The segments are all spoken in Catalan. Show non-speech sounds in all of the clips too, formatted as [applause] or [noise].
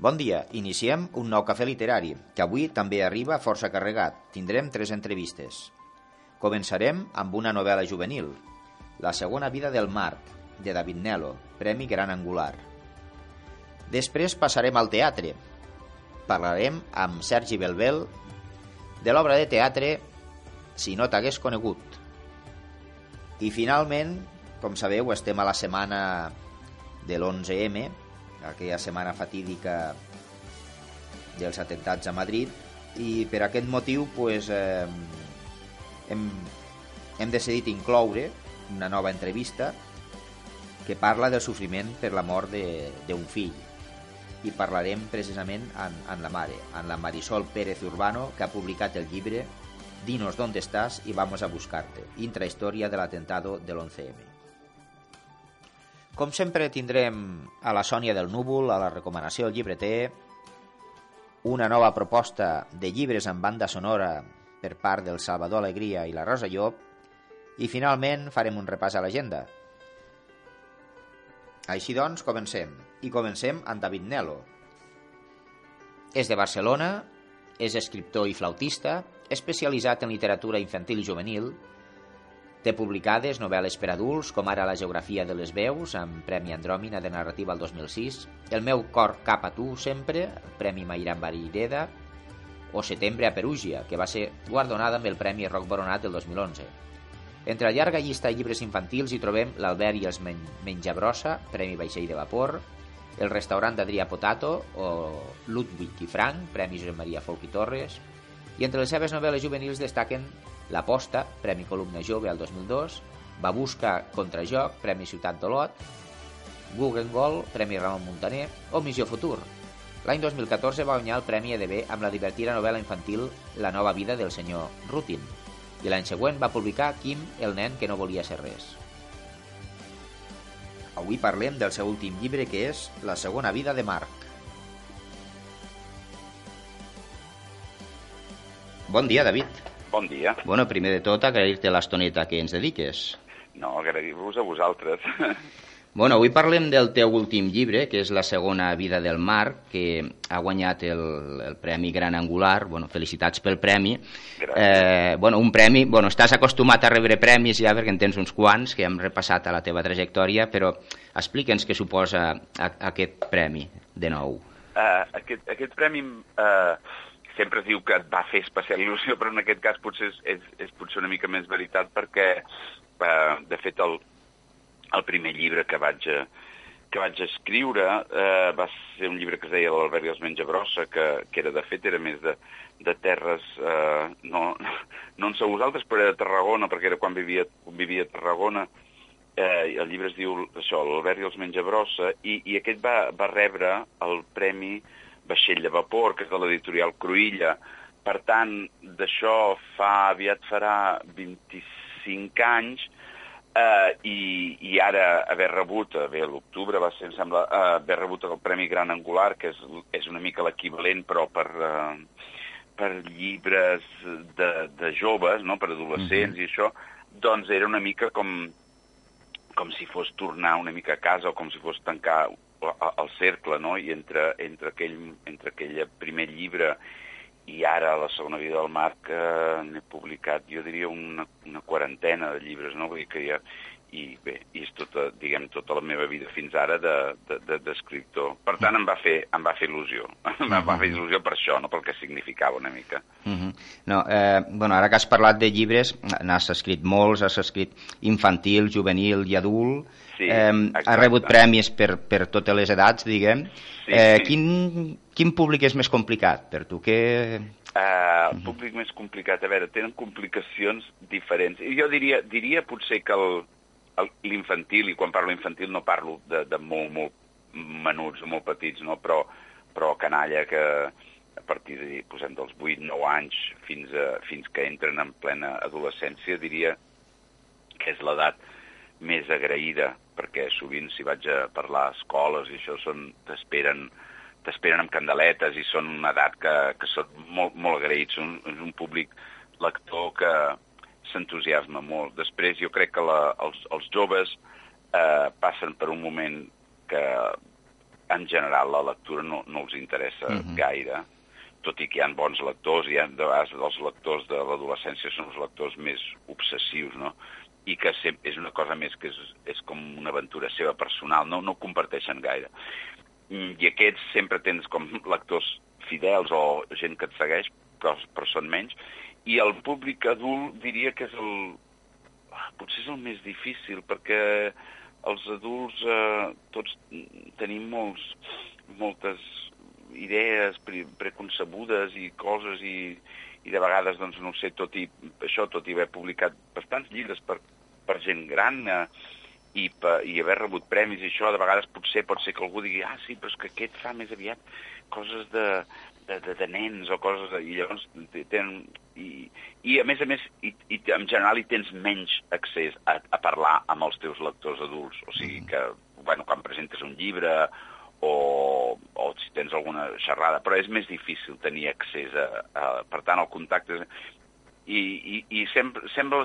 Bon dia, iniciem un nou cafè literari, que avui també arriba força carregat. Tindrem tres entrevistes. Començarem amb una novel·la juvenil, La segona vida del Marc, de David Nelo, Premi Gran Angular. Després passarem al teatre. Parlarem amb Sergi Belbel de l'obra de teatre Si no t'hagués conegut. I finalment, com sabeu, estem a la setmana de l'11M, aquella setmana fatídica dels atentats a Madrid i per aquest motiu pues, eh, hem, hem decidit incloure una nova entrevista que parla del sofriment per la mort d'un fill i parlarem precisament amb, amb la mare, amb la Marisol Pérez Urbano que ha publicat el llibre Dinos dónde estás y vamos a buscarte, intrahistòria de l'atentado de l'11M. Com sempre tindrem a la Sònia del Núvol, a la recomanació del llibreter, una nova proposta de llibres amb banda sonora per part del Salvador Alegria i la Rosa Llop i finalment farem un repàs a l'agenda. Així doncs, comencem. I comencem amb David Nelo. És de Barcelona, és escriptor i flautista, especialitzat en literatura infantil i juvenil, Té publicades novel·les per adults, com ara La geografia de les veus, amb Premi Andròmina de narrativa al 2006, El meu cor cap a tu sempre, Premi Mairan Barideda, o Setembre a Perúgia, que va ser guardonada amb el Premi Roc Boronat del 2011. Entre la llarga llista de llibres infantils hi trobem L'Albert i els men Menjabrossa, Premi Vaixell de Vapor, El restaurant d'Adrià Potato o Ludwig i Frank, Premi Josep Maria Folk i Torres, i entre les seves novel·les juvenils destaquen L'Aposta, Premi Columna Jove al 2002, Babusca contra Joc, Premi Ciutat d'Olot, Guggengold, Premi Ramon Montaner o Missió Futur. L'any 2014 va guanyar el Premi EDB amb la divertida novel·la infantil La nova vida del senyor Rutin i l'any següent va publicar Kim, el nen que no volia ser res. Avui parlem del seu últim llibre que és La segona vida de Marc. Bon dia, David. Bon dia. Bueno, primer de tot, agrair-te l'estoneta que ens dediques. No, agrair-vos a vosaltres. [laughs] Bueno, avui parlem del teu últim llibre, que és La segona vida del mar, que ha guanyat el, el Premi Gran Angular. Bueno, felicitats pel premi. Gràcies. Eh, bueno, un premi... Bueno, estàs acostumat a rebre premis ja, perquè en tens uns quants que hem repassat a la teva trajectòria, però explica'ns què suposa a, aquest premi, de nou. Uh, aquest, aquest premi... Uh, sempre es diu que et va fer especial il·lusió, però en aquest cas potser és, és, és potser una mica més veritat perquè, eh, de fet, el, el primer llibre que vaig, que vaig escriure eh, va ser un llibre que es deia L'Albert i els Menjabrossa, que, que era, de fet, era més de, de terres, eh, no, no en sou vosaltres, però era de Tarragona, perquè era quan vivia, quan vivia a Tarragona, eh, el llibre es diu això, L'Albert i els Menjabrossa, i, i aquest va, va rebre el premi Vaixell de Vapor, que és de l'editorial Cruïlla. Per tant, d'això fa, aviat farà 25 anys, eh, i, i ara haver rebut, eh, bé, l'octubre va ser, em sembla, eh, haver rebut el Premi Gran Angular, que és, és una mica l'equivalent, però per, eh, per llibres de, de joves, no? per adolescents mm -hmm. i això, doncs era una mica com, com si fos tornar una mica a casa o com si fos tancar el cercle, no? I entre, entre, aquell, entre aquell primer llibre i ara la segona vida del Marc eh, n'he publicat, jo diria, una, una quarantena de llibres, no? Vull dir que ja, i bé, i és tota, diguem, tota la meva vida fins ara d'escriptor. De, de, per tant, em va fer, em va fer il·lusió. Uh [laughs] -huh. em va fer il·lusió per això, no pel que significava una mica. Uh -huh. no, eh, bueno, ara que has parlat de llibres, n'has escrit molts, has escrit infantil, juvenil i adult, Sí, eh, ha rebut premis per, per totes les edats, diguem. Sí, eh, sí. Quin, quin públic és més complicat per tu? Què... Uh, el públic més complicat, a veure, tenen complicacions diferents. Jo diria, diria potser que el, l'infantil, i quan parlo infantil no parlo de, de molt, molt menuts, molt petits, no? però, però canalla que a partir de, posem dels 8-9 anys fins, a, fins que entren en plena adolescència, diria que és l'edat més agraïda, perquè sovint si vaig a parlar a escoles i això t'esperen t'esperen amb candeletes i són una edat que, que són molt, molt agraïts, són, és un públic lector que, s'entusiasma molt. Després jo crec que la, els, els joves eh, passen per un moment que, en general la lectura no, no els interessa uh -huh. gaire, tot i que hi ha bons lectors, i ha, de vegades els lectors de l'adolescència són els lectors més obsessius, no? i que és una cosa més que és, és com una aventura seva personal, no, no comparteixen gaire. Mm, I aquests sempre tens com lectors fidels o gent que et segueix, però, però són menys, i el públic adult diria que és el... potser és el més difícil, perquè els adults eh, tots tenim molts, moltes idees pre preconcebudes i coses i, i de vegades, doncs, no sé, tot i això, tot i haver publicat bastants llibres per, per gent gran eh, i, per, i haver rebut premis i això, de vegades potser pot ser que algú digui ah, sí, però és que aquest fa més aviat coses de, de, de, de nens o coses, i llavors tenen, i, i a més a més, i, i en general hi tens menys accés a, a parlar amb els teus lectors adults, o sigui mm. que, bueno, quan presentes un llibre o, o si tens alguna xerrada, però és més difícil tenir accés a, a per tant, el contacte... I, i, i sempre, sembla,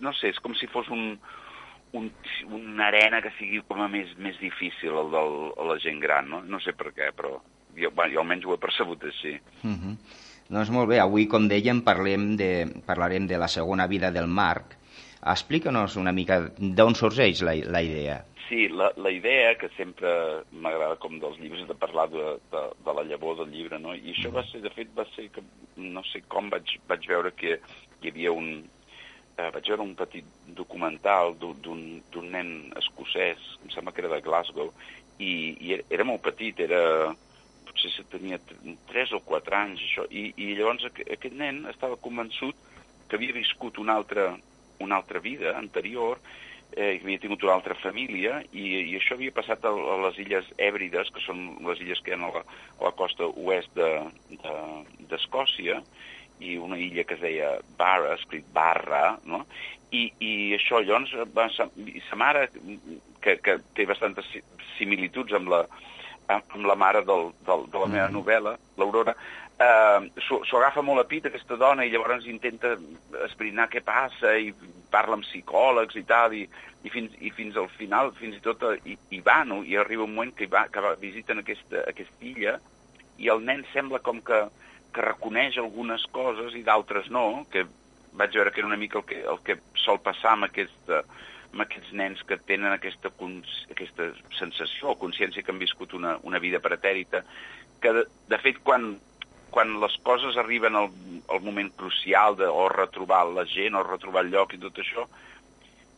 no sé, és com si fos un, un, una arena que sigui com a més, més difícil el de la gent gran, no? No sé per què, però jo, bueno, jo almenys ho he percebut així. Mm -hmm. Doncs molt bé, avui, com dèiem, parlem de, parlarem de la segona vida del Marc. Explica'ns una mica d'on sorgeix la, la idea. Sí, la, la idea, que sempre m'agrada com dels llibres de parlar de, de, de la llavor del llibre, no? i això va ser, de fet, va ser que no sé com vaig, vaig veure que hi havia un, eh, vaig veure un petit documental d'un nen escocès, em sembla que era de Glasgow, i, i era, molt petit, era potser se tenia 3 o 4 anys, això, i, i llavors aquest nen estava convençut que havia viscut una altra, una altra vida anterior, eh, havia tingut una altra família, i, i això havia passat a, a les illes Hèbrides, que són les illes que hi ha a la, a la costa oest d'Escòcia, de, de, i una illa que es deia Barra, escrit Barra, no? I, i això, llavors, va, sa, sa mare, que, que té bastantes similituds amb la, amb la mare del, del, de la meva mm. novel·la, l'Aurora, eh, s'ho agafa molt a pit aquesta dona i llavors intenta esbrinar què passa i parla amb psicòlegs i tal, i, i, fins, i fins al final, fins i tot, hi, hi va, no? i arriba un moment que, va, que visiten aquesta, aquesta illa i el nen sembla com que, que reconeix algunes coses i d'altres no, que vaig veure que era una mica el que, el que sol passar amb aquesta, amb aquests nens que tenen aquesta, aquesta sensació o consciència que han viscut una, una vida pretèrita, que de, de fet quan, quan les coses arriben al, al moment crucial de o retrobar la gent o retrobar el lloc i tot això,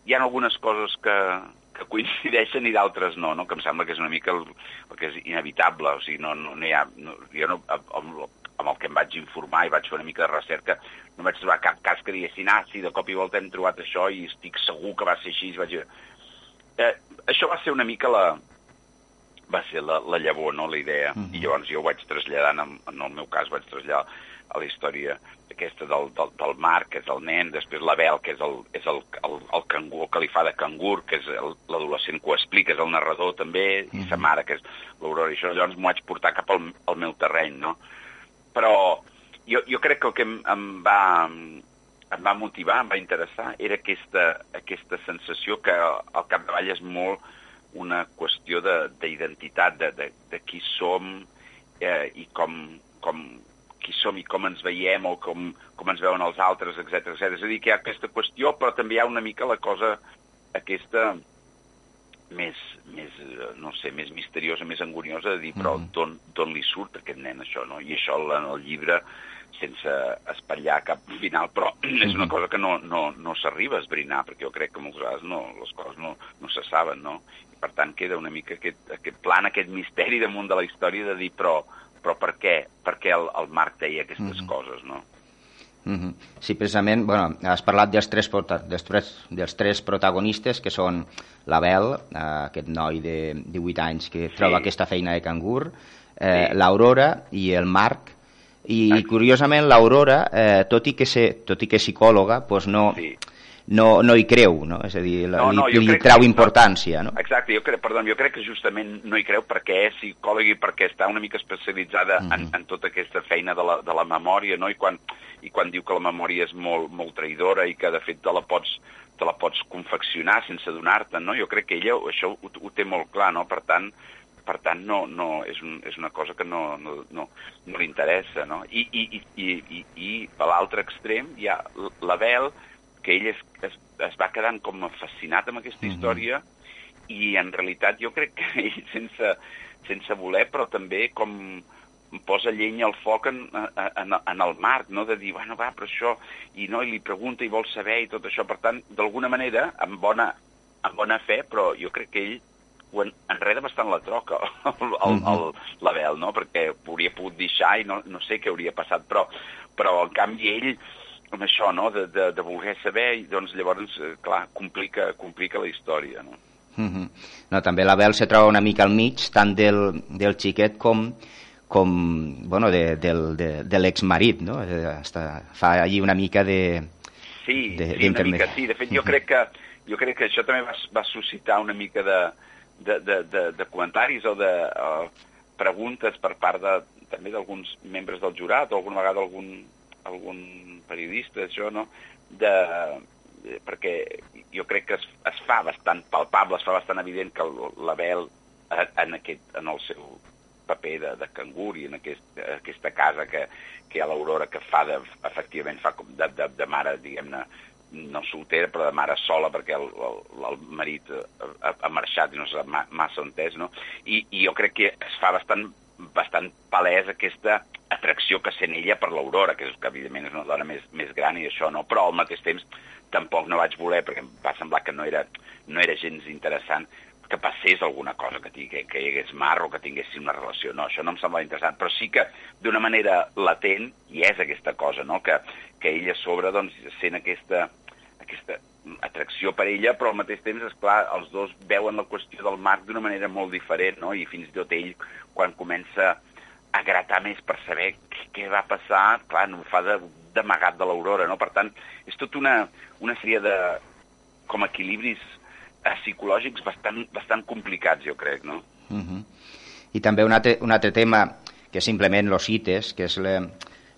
hi ha algunes coses que, que coincideixen i d'altres no, no, que em sembla que és una mica el, el que és inevitable, o sigui, no, no, no hi ha, no, jo no, amb, amb el que em vaig informar i vaig fer una mica de recerca, no vaig trobar cap cas que diguessin, ah, sí, de cop i volta hem trobat això i estic segur que va ser així. Vaig... Eh, això va ser una mica la, va ser la, la llavor, no?, la idea. Uh -huh. I llavors jo ho vaig traslladant, en, en el meu cas vaig traslladar a la història aquesta del, del, del Marc, que és el nen, després l'Abel, que és el, és el, el, el cangur, que li fa de cangur, que és l'adolescent que ho explica, és el narrador també, uh -huh. i sa mare, que és l'Aurora, i això llavors m'ho vaig portar cap al, al meu terreny, no? Però jo, jo crec que el que em, em, va, em va motivar, em va interessar, era aquesta, aquesta sensació que al capdavall és molt una qüestió d'identitat, de, de, de, de qui som eh, i com, com, qui som i com ens veiem o com, com ens veuen els altres, etc etc. És a dir, que hi ha aquesta qüestió, però també hi ha una mica la cosa aquesta més, més, no sé, més misteriosa, més angoniosa, de dir, però mm -hmm. d'on li surt aquest nen, això, no? I això en el llibre, sense espatllar cap final, però mm [clears throat] -hmm. és una cosa que no, no, no s'arriba a esbrinar, perquè jo crec que moltes vegades no, les coses no, no se saben, no? Per tant queda una mica aquest, aquest plan, aquest misteri damunt de la història de dir, però, però per què? Per què el, el Marc deia aquestes mm -hmm. coses, no? Mm -hmm. Sí, precisament, bueno, has parlat dels tres, dels, tres, dels tres protagonistes, que són l'Abel, eh, aquest noi de 18 anys que sí. troba aquesta feina de cangur, eh, sí. l'Aurora i el Marc, i curiosament l'Aurora, eh, tot, i que ser, tot i que és psicòloga, doncs no, sí no, no hi creu, no? És a dir, no, no, li, li trau que, importància, no? Exacte, jo crec, perdó, jo crec que justament no hi creu perquè és psicòleg i perquè està una mica especialitzada mm -hmm. en, en tota aquesta feina de la, de la memòria, no? I quan, I quan diu que la memòria és molt, molt traïdora i que, de fet, te la pots, te la pots confeccionar sense donar-te, no? Jo crec que ella això ho, ho té molt clar, no? Per tant, per tant, no, no, és, un, és una cosa que no, no, no, no li interessa, no? I, i, i, i, i, i a l'altre extrem hi ha l'Abel, que ell es, es, es va quedant com fascinat amb aquesta mm -hmm. història i en realitat jo crec que ell sense, sense voler, però també com posa llenya al foc en, en, en el marc, no? de dir, bueno, va, però això, i no, i li pregunta i vol saber i tot això. Per tant, d'alguna manera, amb bona, amb bona fe, però jo crec que ell ho enreda bastant la troca, [laughs] l'Abel, no? perquè hauria pogut deixar i no, no sé què hauria passat, però, però en canvi ell amb això, no?, de, de, de voler saber, i doncs llavors, eh, clar, complica, complica la història, no? Mm -hmm. no també l'Abel se troba una mica al mig, tant del, del xiquet com, com bueno, de, del, de, de l'exmarit, no? Hasta eh, fa allí una mica de... Sí, de, sí una mica, sí. De fet, jo crec que, jo crec que això també va, va suscitar una mica de, de, de, de, de comentaris o de o preguntes per part de, també d'alguns membres del jurat o alguna vegada algun, algun periodista, això, no? De, perquè jo crec que es, es fa bastant palpable, es fa bastant evident que l'Abel en, aquest, en el seu paper de, de cangur i en aquest, aquesta casa que, que hi ha l'Aurora que fa de, efectivament fa com de, de, de mare, diguem-ne, no soltera, però de mare sola, perquè el, el, el marit ha, ha marxat i no s'ha massa entès, no? I, I jo crec que es fa bastant, bastant palès aquesta atracció que sent ella per l'Aurora, que, és, que evidentment és una dona més, més gran i això no, però al mateix temps tampoc no vaig voler, perquè em va semblar que no era, no era gens interessant que passés alguna cosa, que, tingui, que hi hagués mar o que tinguéssim una relació. No, això no em semblava interessant, però sí que d'una manera latent hi és aquesta cosa, no? que, que ella a sobre doncs, sent aquesta, aquesta atracció per ella, però al mateix temps, és clar, els dos veuen la qüestió del mar d'una manera molt diferent, no? i fins i tot ell, quan comença a gratar més per saber què, va passar, clar, no ho fa d'amagat de, de l'Aurora, no? Per tant, és tota una, una sèrie de com equilibris eh, psicològics bastant, bastant complicats, jo crec, no? Uh mhm. -huh. I també un altre, un altre tema que simplement lo cites, que és la,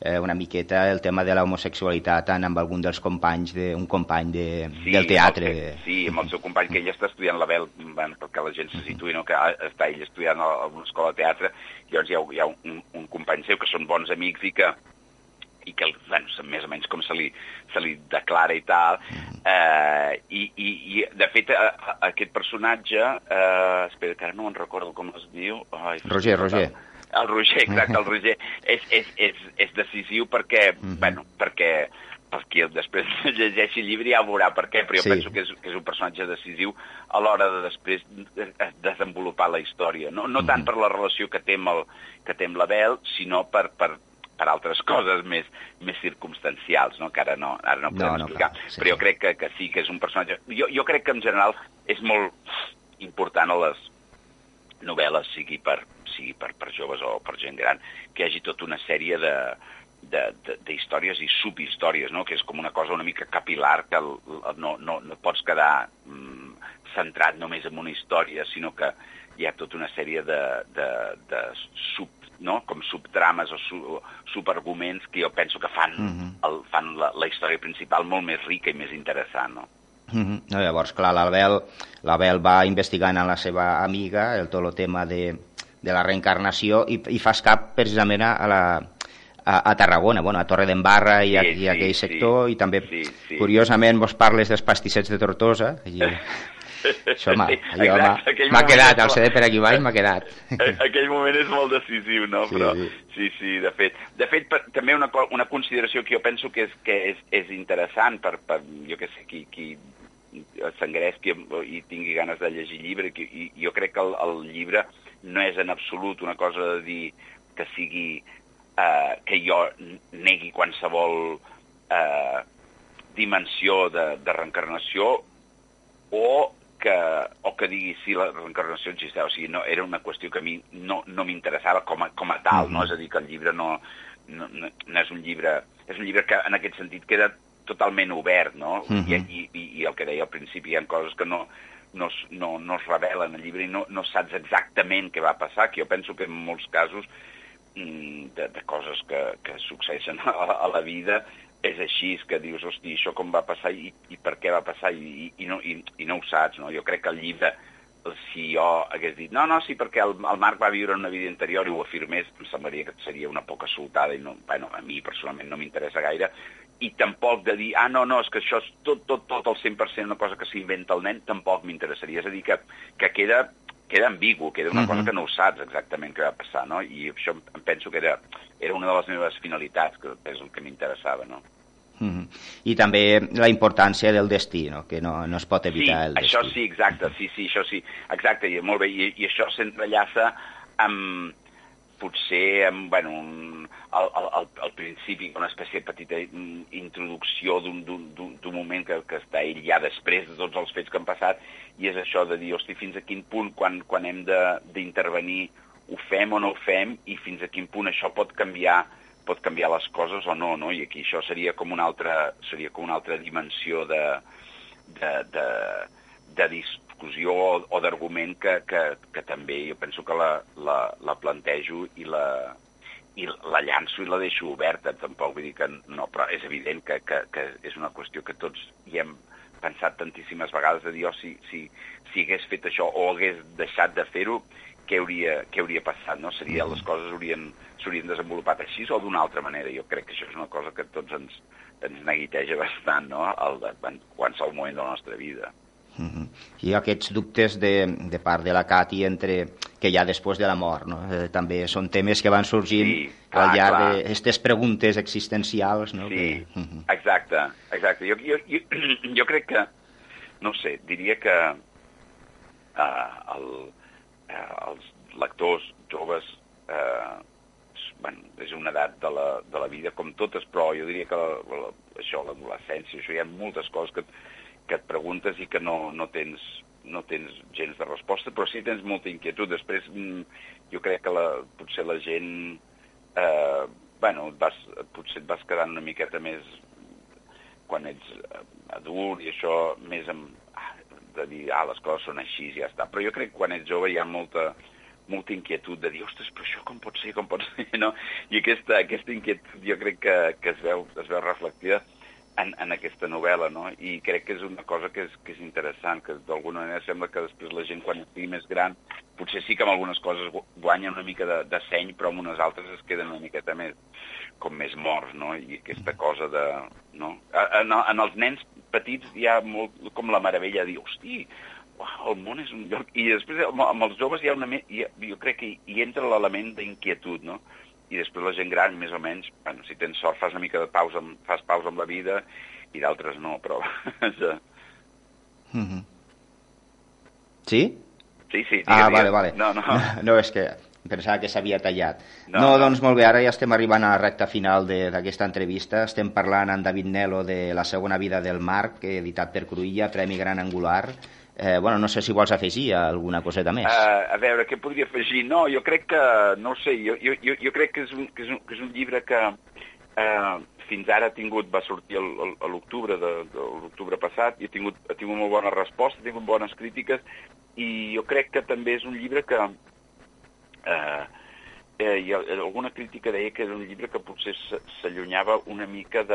eh, una miqueta el tema de l'homosexualitat tant amb algun dels companys, de, un company de, sí, del teatre. Amb el, sí, amb el seu company, que ell està estudiant la Bel, bueno, perquè la gent se situï, no? que està ell estudiant a una escola de teatre, i llavors hi ha, hi ha un, un company seu que són bons amics i que i que bueno, més o menys com se li, se li declara i tal. Eh, i, i, I, de fet, a, a, aquest personatge, eh, espera, que ara no me'n recordo com es diu... Ai, Roger, Roger. Tal el Roger, exacte, el Roger és, és, és, és decisiu perquè, mm -hmm. bueno, perquè per qui després [laughs] llegeixi el llibre ja veurà per què, però jo sí. penso que és, que és un personatge decisiu a l'hora de després desenvolupar la història. No, no tant mm -hmm. per la relació que té amb, el, que té amb l'Abel, sinó per, per, per altres [laughs] coses més, més circumstancials, no? que ara no, ara no podem no, no, explicar. Clar, sí, però jo crec que, que sí, que és un personatge... Jo, jo crec que en general és molt important a les novel·les, sigui per, sigui per, per joves o per gent gran, que hi hagi tota una sèrie de, d'històries i subhistòries, no? que és com una cosa una mica capilar, que el, el, no, no, no pots quedar mm, centrat només en una història, sinó que hi ha tota una sèrie de, de, de sub, no? com subtrames o, su, subarguments que jo penso que fan, mhm. -huh. el, fan la, la història principal molt més rica i més interessant. No? -huh. no, llavors, clar, l'Abel va investigant amb la seva amiga el tot el tema de, de la reencarnació i, i fas cap precisament a, la, a, a Tarragona, bueno, a Torre d'Embarra i, sí, i aquell sector, sí, i també, sí, sí. curiosament, vos parles dels pastissets de Tortosa, i [laughs] això m'ha sí, quedat, el CD per aquí baix m'ha quedat. [laughs] Aquell moment és molt decisiu, no? Sí, Però, sí, sí, de fet. De fet, per, també una, una consideració que jo penso que és, que és, és interessant per, per jo que sé, qui, qui s'engresqui i tingui ganes de llegir llibre, i, i jo crec que el, el llibre no és en absolut una cosa de dir que sigui eh, que jo negui qualsevol eh, dimensió de, de reencarnació o que, o que digui si la reencarnació existeix. O sigui, no, era una qüestió que a mi no, no m'interessava com, a, com a tal, mm -hmm. no? És a dir, que el llibre no, no, no és un llibre... És un llibre que en aquest sentit queda totalment obert, no? Mm -hmm. I, i, I el que deia al principi, hi ha coses que no, no, no, no es revelen al llibre i no, no saps exactament què va passar, que jo penso que en molts casos mm, de, de coses que, que succeeixen a, a la vida és així, que dius, hosti, això com va passar i, i per què va passar i, i, no, i, i no ho saps, no? Jo crec que el llibre si jo hagués dit no, no, sí, perquè el, el Marc va viure una vida interior i ho afirmés, em semblaria que seria una poca soltada i no, bueno, a mi personalment no m'interessa gaire, i tampoc de dir, ah, no, no, és que això és tot, tot, tot el 100% una cosa que s'inventa el nen, tampoc m'interessaria. És a dir, que, que queda, queda ambigu, queda una uh -huh. cosa que no ho saps exactament què va passar, no? I això em penso que era, era una de les meves finalitats, que és el que m'interessava, no? Mm -hmm. I també la importància del destí, no? que no, no es pot evitar sí, el destí. això sí, exacte, sí, sí, això sí, exacte, i molt bé, i, i això s'entrellaça amb, potser amb, bueno, un, al, al, al principi una espècie de petita introducció d'un moment que, que està ell ja després de tots els fets que han passat, i és això de dir, hosti, fins a quin punt, quan, quan hem d'intervenir, ho fem o no ho fem, i fins a quin punt això pot canviar pot canviar les coses o no, no? I aquí això seria com una altra, seria com una altra dimensió de, de, de, de discussió o, o d'argument que, que, que també jo penso que la, la, la plantejo i la, i la llanço i la deixo oberta, tampoc vull dir que no, però és evident que, que, que és una qüestió que tots hi hem pensat tantíssimes vegades de dir, oh, si, si, si hagués fet això o hagués deixat de fer-ho, què hauria, què hauria passat, no? Seria, les coses haurien, s'haurien desenvolupat així o d'una altra manera. Jo crec que això és una cosa que tots ens, ens neguiteja bastant, no?, el de, en qualsevol moment de la nostra vida. Uh -huh. I aquests dubtes de, de part de la Cati entre que hi ha després de la mort, no? Eh, també són temes que van sorgint sí, clar, al llarg d'aquestes preguntes existencials, no? Sí, que... uh -huh. exacte, exacte. Jo, jo, jo, [clears throat] jo crec que, no sé, diria que uh, el, eh, els lectors joves eh, bueno, és una edat de la, de la vida com totes, però jo diria que la, la, això, l'adolescència, això hi ha moltes coses que, que et preguntes i que no, no, tens, no tens gens de resposta, però sí tens molta inquietud. Després mm, jo crec que la, potser la gent, eh, bueno, et vas, potser et vas quedant una miqueta més, quan ets eh, adult i això, més amb, de dir, ah, les coses són així i ja està. Però jo crec que quan ets jove hi ha molta, molta inquietud de dir, ostres, però això com pot ser, com pot ser, [laughs] no? I aquesta, aquesta inquietud jo crec que, que es, veu, es veu reflectida en, en aquesta novel·la, no? I crec que és una cosa que és, que és interessant, que d'alguna manera sembla que després la gent, quan estigui més gran, potser sí que amb algunes coses guanyen una mica de, de seny, però amb unes altres es queden una miqueta més, com més morts, no? I aquesta cosa de... No? En, en els nens petits hi ha molt, com la meravella de dir, hosti, uau, el món és un lloc... I després amb els joves hi ha una... Hi ha, jo crec que hi entra l'element d'inquietud, no? I després la gent gran, més o menys, bueno, si tens sort fas una mica de pausa, amb, fas pausa amb la vida i d'altres no, però... [laughs] mm -hmm. Sí? Sí, sí. Digue, ah, vale, vale. No, no. [laughs] No, és que pensava que s'havia tallat. No, no, doncs molt bé, ara ja estem arribant a la recta final d'aquesta entrevista. Estem parlant amb David Nelo de La segona vida del Marc, editat per Cruïlla, Premi Gran Angular. Eh, bueno, no sé si vols afegir alguna coseta més. Uh, a veure, què podria afegir? No, jo crec que, no sé, jo, jo, jo crec que és un, que és un, que és un llibre que uh, fins ara ha tingut, va sortir a l'octubre de, de l'octubre passat, i ha tingut, ha tingut molt bona resposta, ha tingut bones crítiques, i jo crec que també és un llibre que, eh, eh, i alguna crítica deia que era un llibre que potser s'allunyava una mica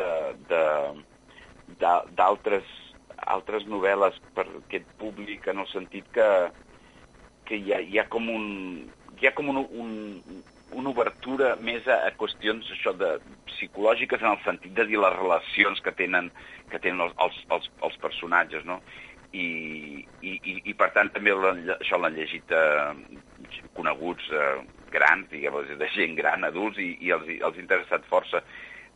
d'altres altres novel·les per aquest públic en el sentit que, que hi, ha, hi ha com un hi ha com un, un, una obertura més a, a qüestions això de psicològiques en el sentit de dir les relacions que tenen, que tenen els, els, els, els personatges, no? I, i, i, i per tant també això l'han llegit eh, coneguts eh, grans, diguem de gent gran, adults, i, i els, els ha interessat força.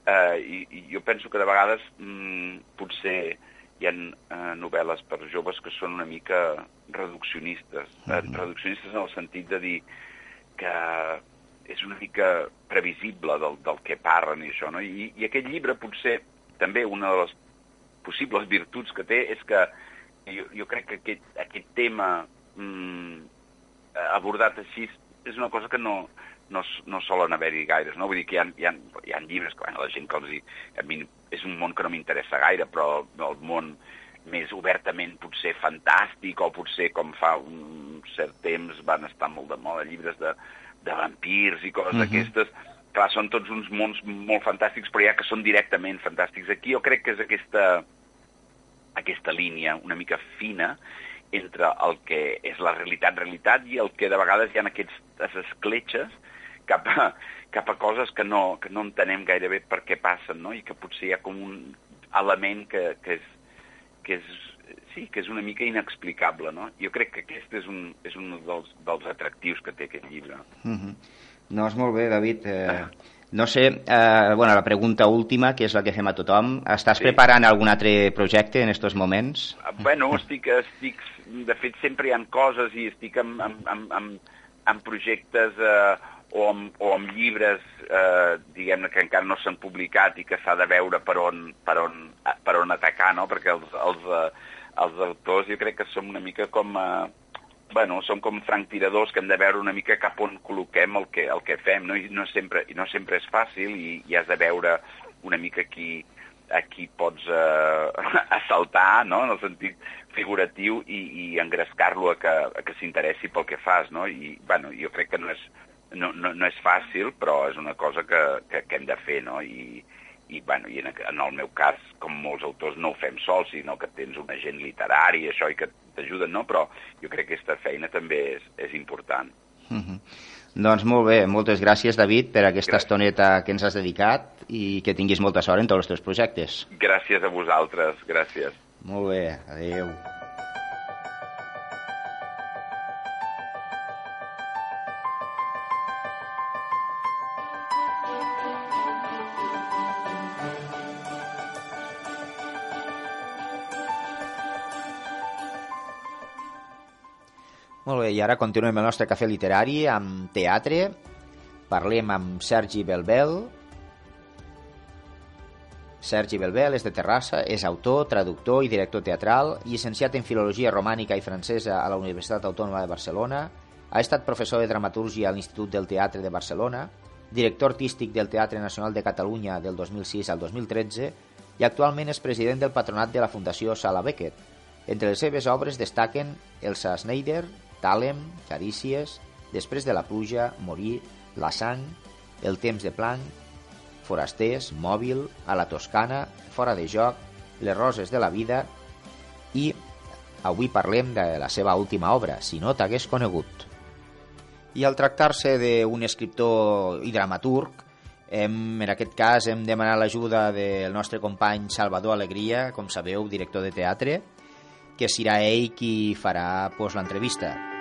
Eh, i, I jo penso que de vegades mm, potser hi ha eh, novel·les per joves que són una mica reduccionistes. Mm -hmm. reduccionistes en el sentit de dir que és una mica previsible del, del que parlen i això, no? I, I aquest llibre potser també una de les possibles virtuts que té és que jo, jo crec que aquest, aquest tema mm, abordat així és una cosa que no, no, no solen haver-hi gaires, no? Vull dir que hi ha, hi ha, hi ha llibres que bueno, la gent que els hi... A mi és un món que no m'interessa gaire, però el món més obertament potser fantàstic o potser com fa un cert temps van estar molt de moda llibres de, de vampirs i coses uh -huh. d'aquestes. Clar, són tots uns mons molt fantàstics, però ja que són directament fantàstics. Aquí jo crec que és aquesta, aquesta línia una mica fina entre el que és la realitat, realitat, i el que de vegades hi ha aquestes escletxes cap a, cap a coses que no, que no entenem gaire bé per què passen, no? i que potser hi ha com un element que, que, és, que és sí, que és una mica inexplicable, no? Jo crec que aquest és un, és un dels, dels atractius que té aquest llibre. Mm -hmm. No, és molt bé, David. Eh, ah. No sé, eh, bueno, la pregunta última, que és la que fem a tothom. Estàs sí. preparant algun altre projecte en aquests moments? Ah, bueno, estic, estic... De fet, sempre hi ha coses i estic amb, amb, amb, amb, amb projectes... Eh, o amb, o amb llibres, eh, diguem-ne, que encara no s'han publicat i que s'ha de veure per on, per on, per on atacar, no? Perquè els, els, eh, els autors jo crec que som una mica com... Eh, bueno, som com franctiradors que hem de veure una mica cap on col·loquem el que, el que fem, no? I no sempre, no sempre és fàcil i, i has de veure una mica qui, a qui pots eh, [laughs] assaltar, no?, en el sentit figuratiu i, i engrescar-lo a que, a que s'interessi pel que fas, no? I, bueno, jo crec que no és, no, no, no és fàcil, però és una cosa que, que, que hem de fer, no? I, i, bueno, i en, en el meu cas, com molts autors, no ho fem sols, sinó que tens un agent literari i això i que t'ajuden, no? Però jo crec que aquesta feina també és, és important. Mm -hmm. Doncs molt bé, moltes gràcies, David, per aquesta gràcies. estoneta que ens has dedicat i que tinguis molta sort en tots els teus projectes. Gràcies a vosaltres, gràcies. Molt bé, adeu. Molt bé, i ara continuem el nostre cafè literari amb teatre. Parlem amb Sergi Belbel. Sergi Belbel és de Terrassa, és autor, traductor i director teatral, llicenciat en Filologia Romànica i Francesa a la Universitat Autònoma de Barcelona, ha estat professor de dramaturgia a l'Institut del Teatre de Barcelona, director artístic del Teatre Nacional de Catalunya del 2006 al 2013 i actualment és president del patronat de la Fundació Sala Beckett. Entre les seves obres destaquen Elsa Schneider, Tàlem, Carícies, Després de la pluja, Morir, La sang, El temps de Planck, Forasters, Mòbil, A la Toscana, Fora de joc, Les roses de la vida i avui parlem de la seva última obra, Si no t'hagués conegut. I al tractar-se d'un escriptor i dramaturg, hem, en aquest cas hem demanat l'ajuda del nostre company Salvador Alegria, com sabeu, director de teatre, que serà ell qui farà pues, l'entrevista.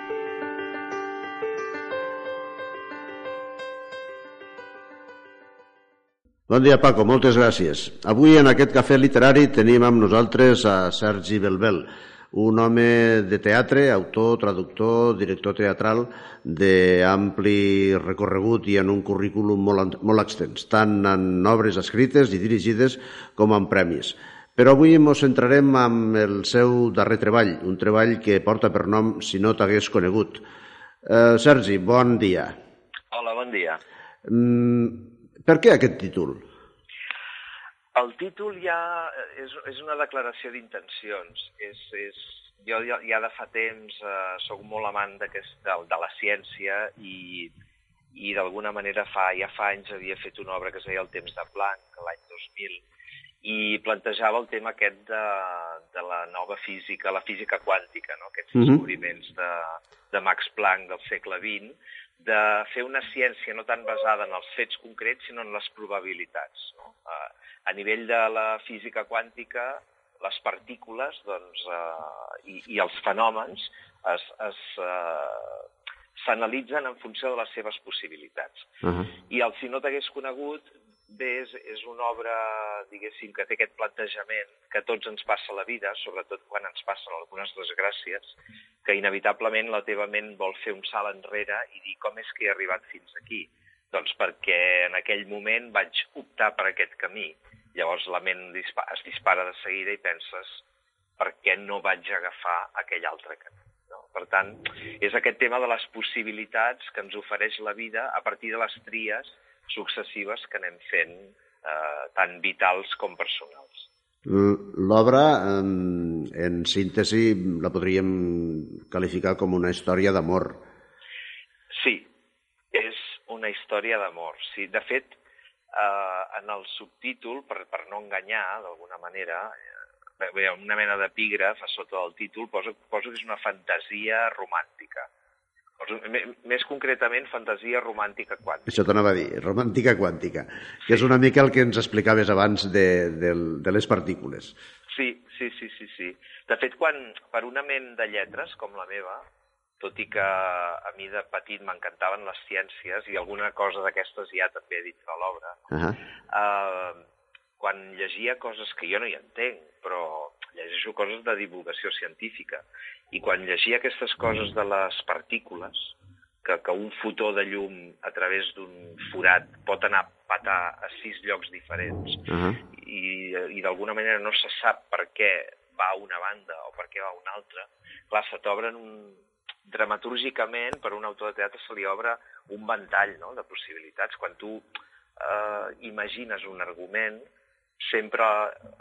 Bon dia, Paco, moltes gràcies. Avui en aquest cafè literari tenim amb nosaltres a Sergi Belbel, un home de teatre, autor, traductor, director teatral d'ampli recorregut i en un currículum molt, molt extens, tant en obres escrites i dirigides com en premis. Però avui ens centrarem amb el seu darrer treball, un treball que porta per nom Si no t'hagués conegut. Eh, Sergi, bon dia. Hola, bon dia. Mm, per què aquest títol? El títol ja és, és una declaració d'intencions. És, és, jo ja, ja de fa temps eh, sóc molt amant de, de la ciència i, i d'alguna manera fa, ja fa anys havia fet una obra que es deia El temps de Planck, l'any 2000, i plantejava el tema aquest de, de la nova física, la física quàntica, no? aquests mhm. descobriments de, de Max Planck del segle XX, de fer una ciència no tan basada en els fets concrets, sinó en les probabilitats. No? Eh, a nivell de la física quàntica, les partícules doncs, eh, i, i els fenòmens es, es, eh, s'analitzen en funció de les seves possibilitats. Uh -huh. I el Si no t'hagués conegut bé, és, és una obra, diguéssim, que té aquest plantejament que tots ens passa la vida, sobretot quan ens passen algunes desgràcies, que inevitablement la teva ment vol fer un salt enrere i dir com és que he arribat fins aquí. Doncs perquè en aquell moment vaig optar per aquest camí. Llavors la ment es dispara de seguida i penses per què no vaig agafar aquell altre camí. No? Per tant, és aquest tema de les possibilitats que ens ofereix la vida a partir de les tries successives que anem fent, eh, tant vitals com personals. L'obra, en, en síntesi, la podríem qualificar com una història d'amor. Sí, és una història d'amor. Sí, de fet, eh, en el subtítol, per, per no enganyar d'alguna manera, eh, bé, una mena d'epígraf a sota del títol, poso, poso que és una fantasia romàntica. Més concretament, fantasia romàntica quàntica. Això t'anava a dir, romàntica quàntica, que és una mica el que ens explicaves abans de, de, de les partícules. Sí, sí, sí, sí, sí. De fet, quan per una ment de lletres com la meva, tot i que a mi de petit m'encantaven les ciències i alguna cosa d'aquestes ja també dit a l'obra, uh -huh. eh, quan llegia coses que jo no hi entenc, però llegeixo coses de divulgació científica, i quan llegia aquestes coses de les partícules, que, que un fotó de llum a través d'un forat pot anar a patar a sis llocs diferents uh -huh. i, i d'alguna manera no se sap per què va a una banda o per què va a una altra, clar, se t'obren un, dramatúrgicament, per un autor de teatre se li obre un ventall no?, de possibilitats. Quan tu eh, imagines un argument, sempre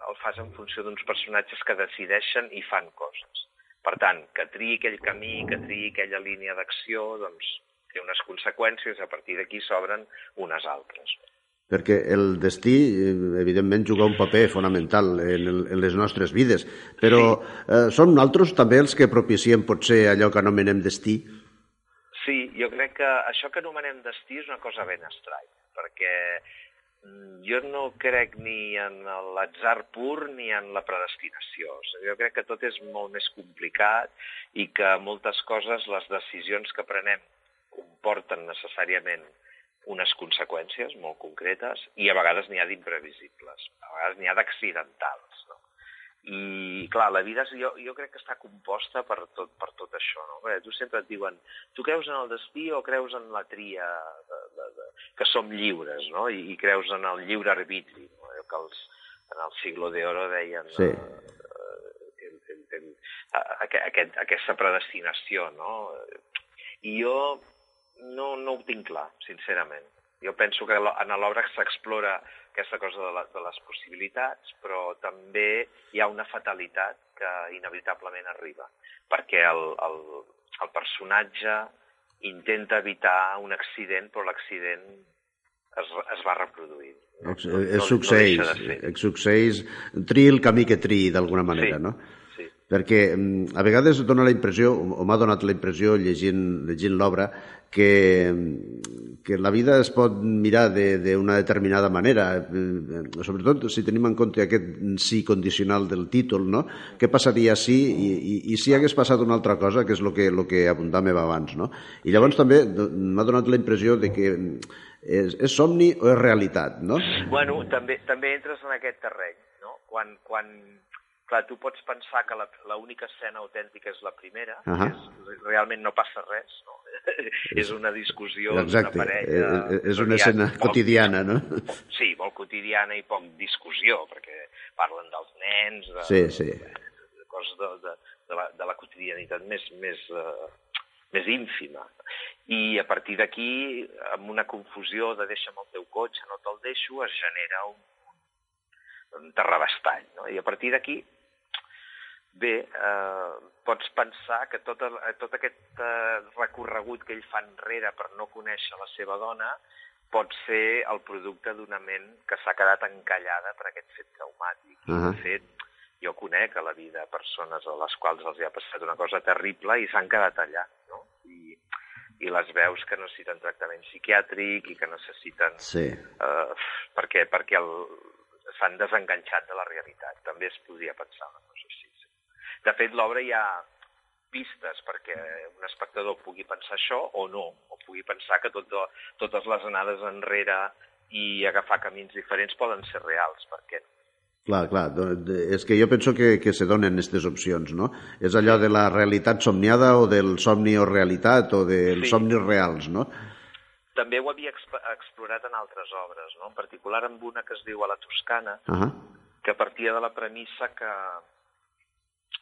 el fas en funció d'uns personatges que decideixen i fan coses. Per tant, que triï aquell camí, que triï aquella línia d'acció, doncs té unes conseqüències, a partir d'aquí s'obren unes altres perquè el destí, eh, evidentment, juga un paper fonamental en, el, en les nostres vides, però sí. eh, són altres també els que propicien potser allò que anomenem destí? Sí, jo crec que això que anomenem destí és una cosa ben estrany, perquè mm, jo no crec ni en l'atzar pur ni en la predestinació. Jo crec que tot és molt més complicat i que moltes coses, les decisions que prenem comporten necessàriament unes conseqüències molt concretes i a vegades n'hi ha d'imprevisibles, a vegades n'hi ha d'accidentals. No? I, clar, la vida jo, jo crec que està composta per tot, per tot això. No? Perquè tu sempre et diuen, tu creus en el destí o creus en la tria, de, de, de, que som lliures, no? I, i creus en el lliure arbitri, no? que els, en el siglo de oro deien sí. eh, el, el, el, aquest, aquesta predestinació, no? I jo no, no ho tinc clar, sincerament. Jo penso que en l'obra s'explora aquesta cosa de, la, de les possibilitats, però també hi ha una fatalitat que inevitablement arriba, perquè el, el, el personatge intenta evitar un accident, però l'accident es, es va reproduir. No, es, no, succeeix, no es succeeix, tri el camí que tri, d'alguna manera, sí. no? perquè mm, a vegades dona la impressió, o m'ha donat la impressió llegint, llegint l'obra, que, mm, que la vida es pot mirar d'una de, determinada manera, eh, sobretot si tenim en compte aquest sí condicional del títol, no? Què passaria si, i, i, i si hagués passat una altra cosa, que és el que, lo que apuntàvem abans, no? I llavors també m'ha donat la impressió de que és, és somni o és realitat, no? Bueno, també, també entres en aquest terreny, no? Quan, quan Clar, tu pots pensar que l'única escena autèntica és la primera, uh -huh. és, realment no passa res, no? [laughs] és una discussió d'una parella... Eh, eh, és una escena poc, quotidiana, no? Sí, molt quotidiana i poc discussió, perquè parlen dels nens, de, sí, sí. de, de coses de, de, de, la, de la quotidianitat més, més, uh, més ínfima. I a partir d'aquí, amb una confusió de deixa'm el teu cotxe, no te'l deixo, es genera un, un terrabastall. No? I a partir d'aquí bé, eh, pots pensar que tot, el, tot aquest eh, recorregut que ell fa enrere per no conèixer la seva dona pot ser el producte d'una ment que s'ha quedat encallada per aquest fet traumàtic. Uh -huh. De fet, jo conec a la vida persones a les quals els ha passat una cosa terrible i s'han quedat allà, no? I, i les veus que necessiten tractament psiquiàtric i que necessiten... Sí. Eh, perquè perquè s'han desenganxat de la realitat. També es podria pensar una cosa. De fet, l'obra hi ha pistes perquè un espectador pugui pensar això o no, o pugui pensar que tot, totes les anades enrere i agafar camins diferents poden ser reals, per què no? Clar, clar, és que jo penso que, que se donen aquestes opcions, no? És allò de la realitat somniada o del somni o realitat o dels sí. somnis reals, no? També ho havia explorat en altres obres, no? En particular en una que es diu A la Toscana, uh -huh. que partia de la premissa que,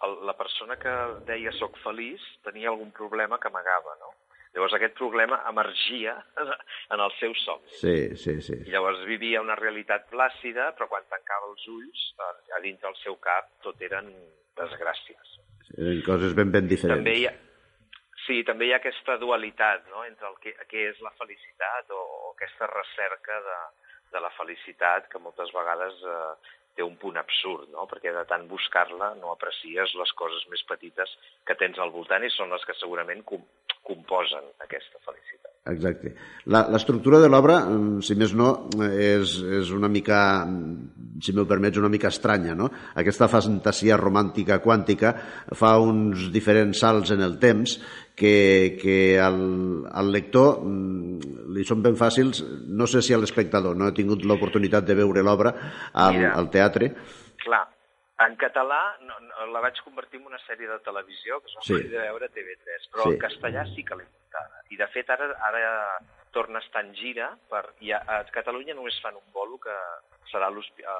el, la persona que deia soc feliç tenia algun problema que amagava, no? Llavors aquest problema emergia [laughs] en el seu somni. Sí, sí, sí. I llavors vivia una realitat plàcida, però quan tancava els ulls, a dins del seu cap tot eren desgràcies. Sí, eren coses ben, ben diferents. També hi ha, sí, també hi ha aquesta dualitat no? entre el que, què és la felicitat o, o aquesta recerca de, de la felicitat que moltes vegades eh, té un punt absurd, no? perquè de tant buscar-la no aprecies les coses més petites que tens al voltant i són les que segurament com composen aquesta felicitat. Exacte. L'estructura de l'obra, mm, si més no, és, és una mica, si m'ho permets, una mica estranya. No? Aquesta fantasia romàntica quàntica fa uns diferents salts en el temps que, que al, al lector mm, li són ben fàcils, no sé si a l'espectador, no he tingut l'oportunitat de veure l'obra al, al teatre. Clar, en català no, no, la vaig convertir en una sèrie de televisió que es va sí. de veure a TV3, però sí. en castellà sí que l'he muntada. I de fet ara, ara torna a estar en gira, per, i a, a Catalunya només fan un bolo que serà a,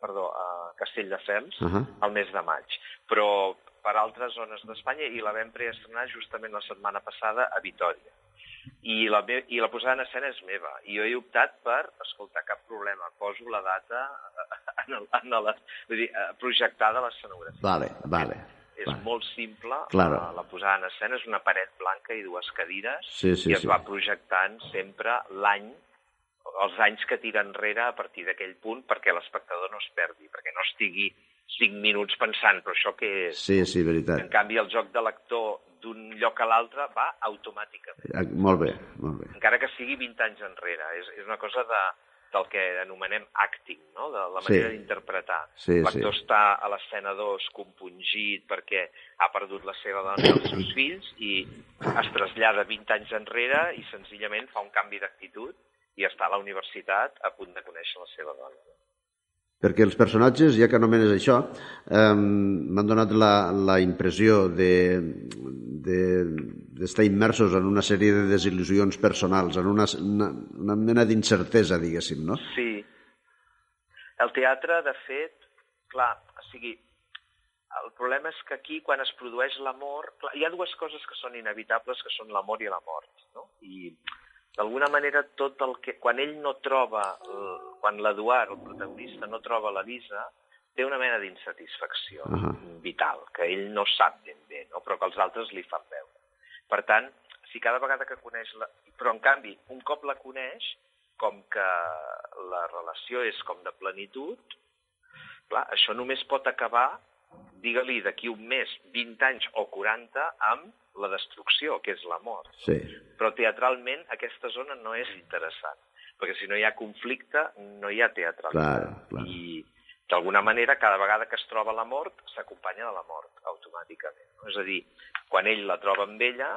perdó, a Castelldefels uh -huh. el mes de maig. Però per altres zones d'Espanya i la vam preestrenar justament la setmana passada a Vitoria. I la, me I la posada en escena és meva. I jo he optat per, escolta, cap problema, poso la data [laughs] en el, en la, vull dir, eh, projectada a l'escenografia. Vale, vale. És vale. molt simple, claro. la, la posada en escena és una paret blanca i dues cadires sí, sí, i es sí. va projectant sempre l'any els anys que tira enrere a partir d'aquell punt perquè l'espectador no es perdi, perquè no estigui 5 minuts pensant, però això què és? Sí, sí, veritat. En canvi, el joc de l'actor d'un lloc a l'altre va automàticament. Ah, molt bé, molt bé. Encara que sigui 20 anys enrere. És, és una cosa de, del que anomenem acting, no? de la manera sí. d'interpretar. Sí, L'actor sí. està a l'escena 2 compungit perquè ha perdut la seva dona i els seus fills i es trasllada 20 anys enrere i senzillament fa un canvi d'actitud i està a la universitat a punt de conèixer la seva dona perquè els personatges, ja que anomenes això, eh, m'han donat la, la impressió d'estar de, de, immersos en una sèrie de desil·lusions personals, en una, una, una mena d'incertesa, diguéssim, no? Sí. El teatre, de fet, clar, o sigui, el problema és que aquí, quan es produeix l'amor, hi ha dues coses que són inevitables, que són l'amor i la mort, no? I d'alguna manera tot el que... Quan ell no troba, quan l'Eduard, el protagonista, no troba la visa, té una mena d'insatisfacció uh -huh. vital, que ell no sap ben bé, no? però que els altres li fan veure. Per tant, si cada vegada que coneix... La... Però, en canvi, un cop la coneix, com que la relació és com de plenitud, clar, això només pot acabar, digue-li, d'aquí un mes, 20 anys o 40, amb la destrucció, que és la mort. Sí. Però teatralment aquesta zona no és interessant, perquè si no hi ha conflicte, no hi ha teatralitat. Clar, clar. I d'alguna manera, cada vegada que es troba la mort, s'acompanya de la mort, automàticament. No? És a dir, quan ell la troba amb ella,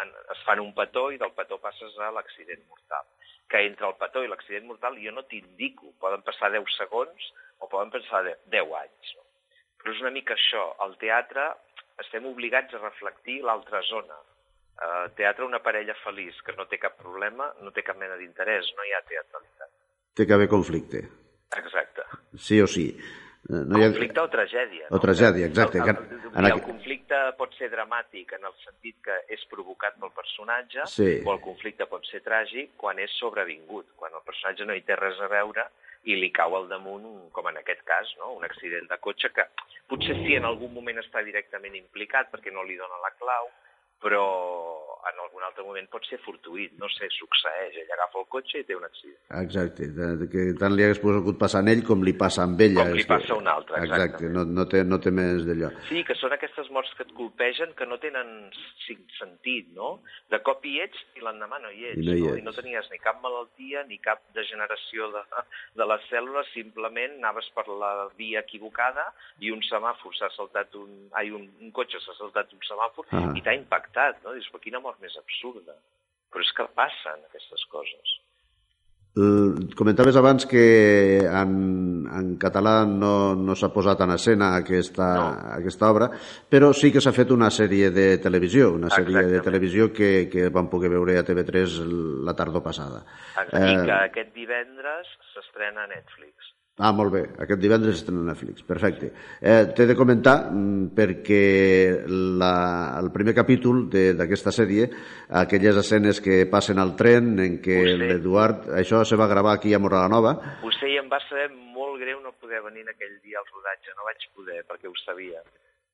es fan un petó i del petó passes a l'accident mortal. Que entre el petó i l'accident mortal jo no t'indico, poden passar 10 segons o poden passar 10 anys. No? Però és una mica això, el teatre estem obligats a reflectir l'altra zona. Uh, teatre, una parella feliç que no té cap problema, no té cap mena d'interès, no hi ha teatralitat. Té que haver conflicte. Exacte. Sí o sí. Eh, no hi ha... Conflicte o tragèdia. O tragèdia, exacte. El, el, el, el, el conflicte pot ser dramàtic en el sentit que és provocat pel personatge, sí. o el conflicte pot ser tràgic quan és sobrevingut, quan el personatge no hi té res a veure i li cau al damunt, com en aquest cas, no? un accident de cotxe que potser sí en algun moment està directament implicat perquè no li dona la clau, però en algun altre moment pot ser fortuït, no sé, succeeix, ell agafa el cotxe i té un accident. Exacte, de, de que tant li hagués pogut passar a ell com li passa amb ella. Com li passa a un altre, exacte. Exacte, no, no, té, no té més d'allò. Sí, que són aquestes morts que et colpegen que no tenen sentit, no? De cop hi ets i l'endemà no hi ets, I no, hi no? ets. I no tenies ni cap malaltia ni cap degeneració de, de les cèl·lules, simplement anaves per la via equivocada i un semàfor s'ha saltat un... Ai, un, un cotxe s'ha saltat un semàfor ah. i t'ha impactat, no? Dius, però quina mort més absurda. Però és que passen aquestes coses. Comentaves abans que en, en català no, no s'ha posat en escena aquesta, no. aquesta obra, però sí que s'ha fet una sèrie de televisió, una sèrie Exactament. de televisió que, que vam poder veure a TV3 la tardor passada. I eh... que aquest divendres s'estrena a Netflix. Ah, molt bé. Aquest divendres està a Netflix. Perfecte. Eh, T'he de comentar, mm, perquè la, el primer capítol d'aquesta sèrie, aquelles escenes que passen al tren, en què l'Eduard... Això se va gravar aquí a Nova. Ho sé i em va saber molt greu no poder venir aquell dia al rodatge. No vaig poder, perquè ho sabia.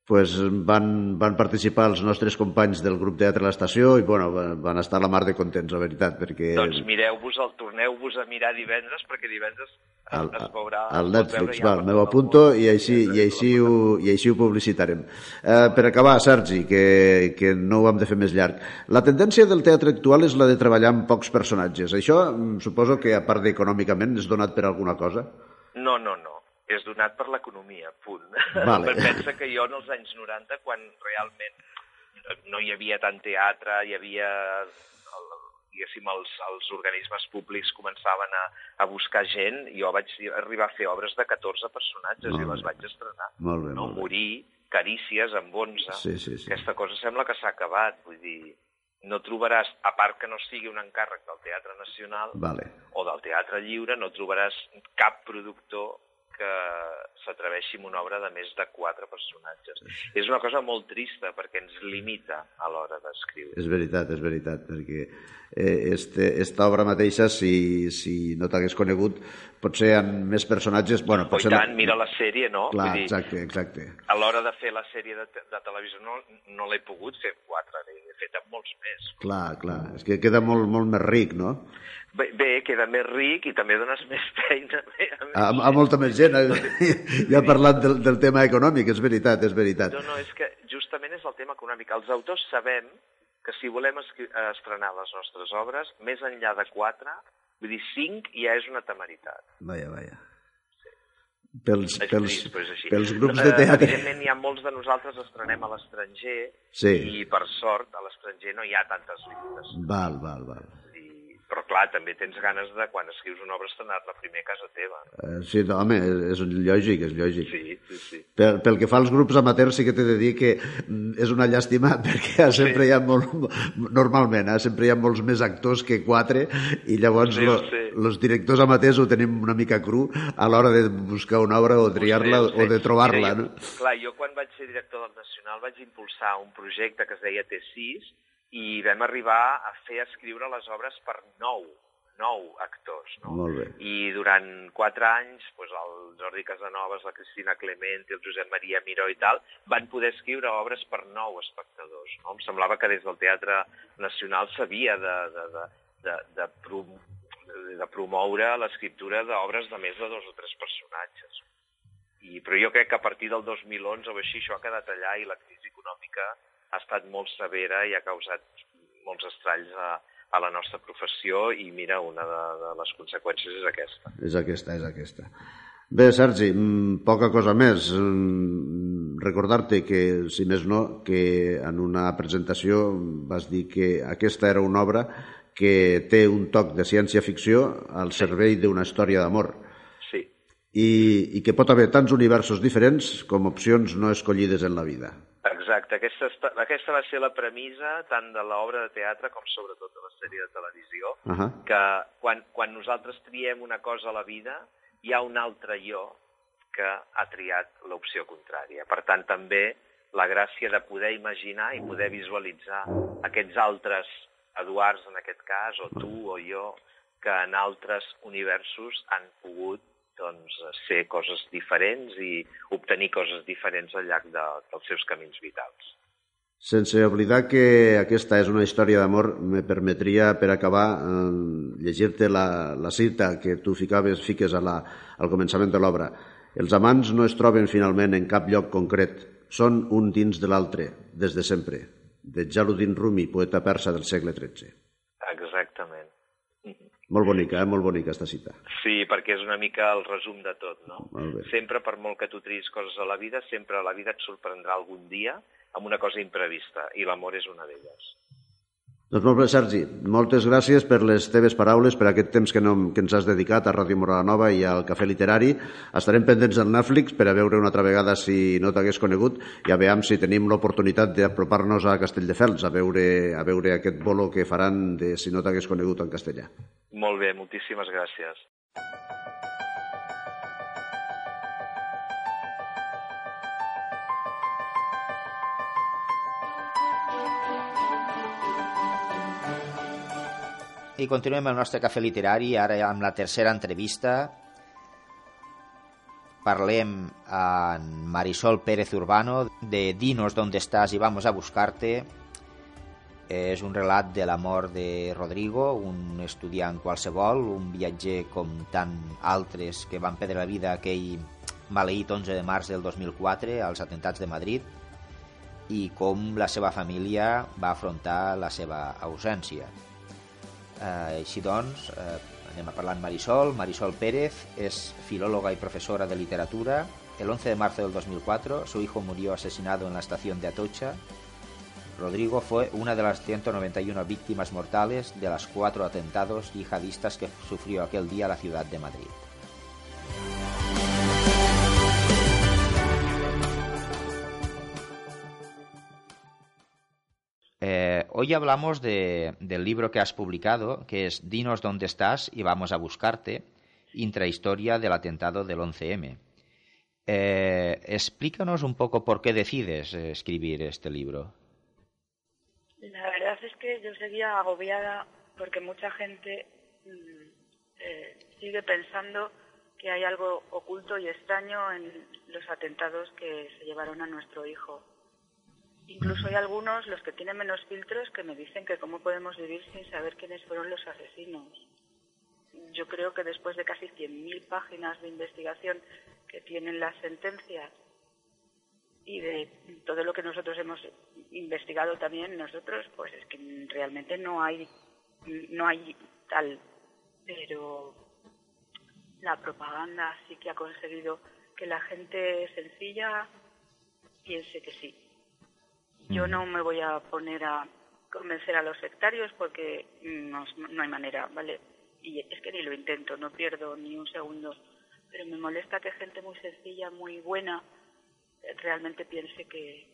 Pues van, van participar els nostres companys del grup Teatre a l'Estació i bueno, van estar la mar de contents, la veritat, perquè... Doncs mireu-vos, el torneu-vos a mirar divendres, perquè divendres al, es veurà... al Netflix, val, m'ho apunto i així, i, així ho, i així ho publicitarem. Eh, per acabar, Sergi, que, que no ho hem de fer més llarg, la tendència del teatre actual és la de treballar amb pocs personatges. Això mm, suposo que, a part d'econòmicament, és donat per alguna cosa? No, no, no és donat per l'economia, punt. Vale. [laughs] Pensa que jo en els anys 90, quan realment no hi havia tant teatre, hi havia el, diguéssim, els, els organismes públics començaven a, a buscar gent, jo vaig arribar a fer obres de 14 personatges molt i les vaig estrenar. Molt bé, no? molt bé. Morir, carícies amb 11. Sí, sí, sí. Aquesta cosa sembla que s'ha acabat, vull dir, no trobaràs, a part que no sigui un encàrrec del Teatre Nacional vale. o del Teatre Lliure, no trobaràs cap productor que s'atreveixi amb una obra de més de quatre personatges. És una cosa molt trista perquè ens limita a l'hora d'escriure. És veritat, és veritat, perquè eh, este, esta obra mateixa, si, si no t'hagués conegut, potser en més personatges... Bueno, Oh, i potser tant, mira la sèrie, no? Clar, Vull dir, exacte, exacte. a l'hora de fer la sèrie de, de televisió no, no l'he pogut fer amb quatre, l'he fet amb molts més. Clar, clar, és que queda molt, molt més ric, no? Bé, bé, queda més ric i també dones [laughs] més feina. Bé, a. A, a molta més gent. eh? [laughs] Ja parlant del, del tema econòmic, és veritat, és veritat. No, no, és que justament és el tema econòmic. Els autors sabem que si volem estrenar les nostres obres, més enllà de quatre, vull dir, cinc ja és una temeritat. Vaja, vaja. Pels, És pels, trist, és així. pels grups de Eh, teatre... Evidentment, hi ha molts de nosaltres estrenem a l'estranger Sí. i, per sort, a l'estranger no hi ha tantes limitacions. Val, val, val. Però, clar, també tens ganes de, quan escrius una obra, estrenar-la primer a casa teva. Eh, sí, no, home, és, és lògic, és lògic. Sí, sí, sí. Pel, pel que fa als grups amateurs sí que t'he de dir que mm, és una llàstima [laughs] perquè sempre hi ha molt, normalment, eh, sempre hi ha molts més actors que quatre i llavors Sí, lo, sé. los directors amateurs ho tenim una mica cru a l'hora de buscar una obra o triar-la o de trobar-la. No? clar, jo quan vaig ser director del Nacional vaig impulsar un projecte que es deia T6 i vam arribar a fer escriure les obres per nou, nou actors. No? Molt bé. I durant quatre anys, doncs, el Jordi Casanovas, la Cristina Clemente, el Josep Maria Miró i tal, van poder escriure obres per nou espectadors. No? Em semblava que des del Teatre Nacional s'havia de, de, de, de, de, prom de promoure l'escriptura d'obres de més de dos o tres personatges. I, però jo crec que a partir del 2011 o així això ha quedat allà i la crisi econòmica ha estat molt severa i ha causat molts estralls a, a la nostra professió i mira, una de, de les conseqüències és aquesta. És aquesta, és aquesta. Bé, Sergi, mm, poca cosa més. Mm, Recordar-te que, si més no, que en una presentació vas dir que aquesta era una obra que té un toc de ciència-ficció al servei d'una història d'amor Sí, i, i que pot haver tants universos diferents com opcions no escollides en la vida. Exacte. Aquesta, esta- aquesta va ser la premissa tant de l'obra de teatre com sobretot de la sèrie de televisió, Uh -huh. que quan, quan nosaltres triem una cosa a la vida, hi ha un altre jo que ha triat l'opció contrària. Per tant, també la gràcia de poder imaginar i poder visualitzar aquests altres Eduards, en aquest cas, o tu o jo, que en altres universos han pogut doncs, ser coses diferents i obtenir coses diferents al llarg de, dels seus camins vitals. Sense oblidar que aquesta és una història d'amor, me permetria, per acabar, eh, llegir-te la, la cita que tu ficaves, fiques a la, al començament de l'obra. Els amants no es troben finalment en cap lloc concret, són un dins de l'altre, des de sempre. De Jaludin Rumi, poeta persa del segle XIII. Exactament. Molt bonica, eh? molt bonica, esta cita. Sí, perquè és una mica el resum de tot, no? Sempre, per molt que tu triïs coses a la vida, sempre la vida et sorprendrà algun dia amb una cosa imprevista, i l'amor és una d'elles. Doncs molt bé, Sergi. Moltes gràcies per les teves paraules, per aquest temps que, no, que ens has dedicat a Ràdio Morala Nova i al Cafè Literari. Estarem pendents del Netflix per a veure una altra vegada si no t'hagués conegut i a veure si tenim l'oportunitat d'apropar-nos a Castelldefels, a veure, a veure aquest bolo que faran de si no t'hagués conegut en castellà. Molt bé, moltíssimes gràcies. I continuem el nostre cafè literari, ara amb la tercera entrevista parlem amb Marisol Pérez Urbano de Dinos donde estás y vamos a buscarte. És un relat de la mort de Rodrigo, un estudiant qualsevol, un viatger com tant altres que van perdre la vida aquell maleït 11 de març del 2004 als atentats de Madrid i com la seva família va afrontar la seva ausència. Eh, eh, Marisol. Marisol Pérez es filóloga y profesora de literatura. El 11 de marzo del 2004 su hijo murió asesinado en la estación de Atocha. Rodrigo fue una de las 191 víctimas mortales de las cuatro atentados yihadistas que sufrió aquel día la ciudad de Madrid. Eh, hoy hablamos de, del libro que has publicado, que es Dinos dónde estás y vamos a buscarte, intrahistoria del atentado del 11M. Eh, explícanos un poco por qué decides eh, escribir este libro. La verdad es que yo seguía agobiada porque mucha gente mm, sigue pensando que hay algo oculto y extraño en los atentados que se llevaron a nuestro hijo. Incluso hay algunos, los que tienen menos filtros, que me dicen que cómo podemos vivir sin saber quiénes fueron los asesinos. Yo creo que después de casi 100.000 páginas de investigación que tienen las sentencias y de todo lo que nosotros hemos investigado también nosotros, pues es que realmente no hay no hay tal, pero la propaganda sí que ha conseguido que la gente sencilla piense que sí. Yo no me voy a poner a convencer a los sectarios porque no, no hay manera, ¿vale? Y es que ni lo intento, no pierdo ni un segundo. Pero me molesta que gente muy sencilla, muy buena, realmente piense que,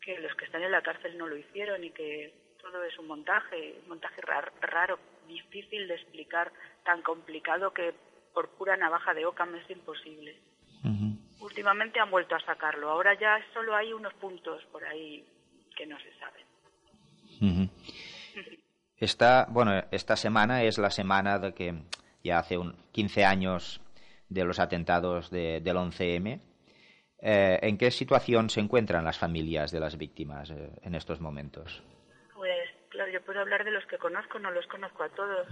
que los que están en la cárcel no lo hicieron y que todo es un montaje, un montaje raro, raro difícil de explicar, tan complicado que por pura navaja de Ockham es imposible. Últimamente han vuelto a sacarlo, ahora ya solo hay unos puntos por ahí que no se saben. Esta, bueno, esta semana es la semana de que ya hace un 15 años de los atentados de, del 11M. Eh, ¿En qué situación se encuentran las familias de las víctimas eh, en estos momentos? Pues, claro, yo puedo hablar de los que conozco, no los conozco a todos.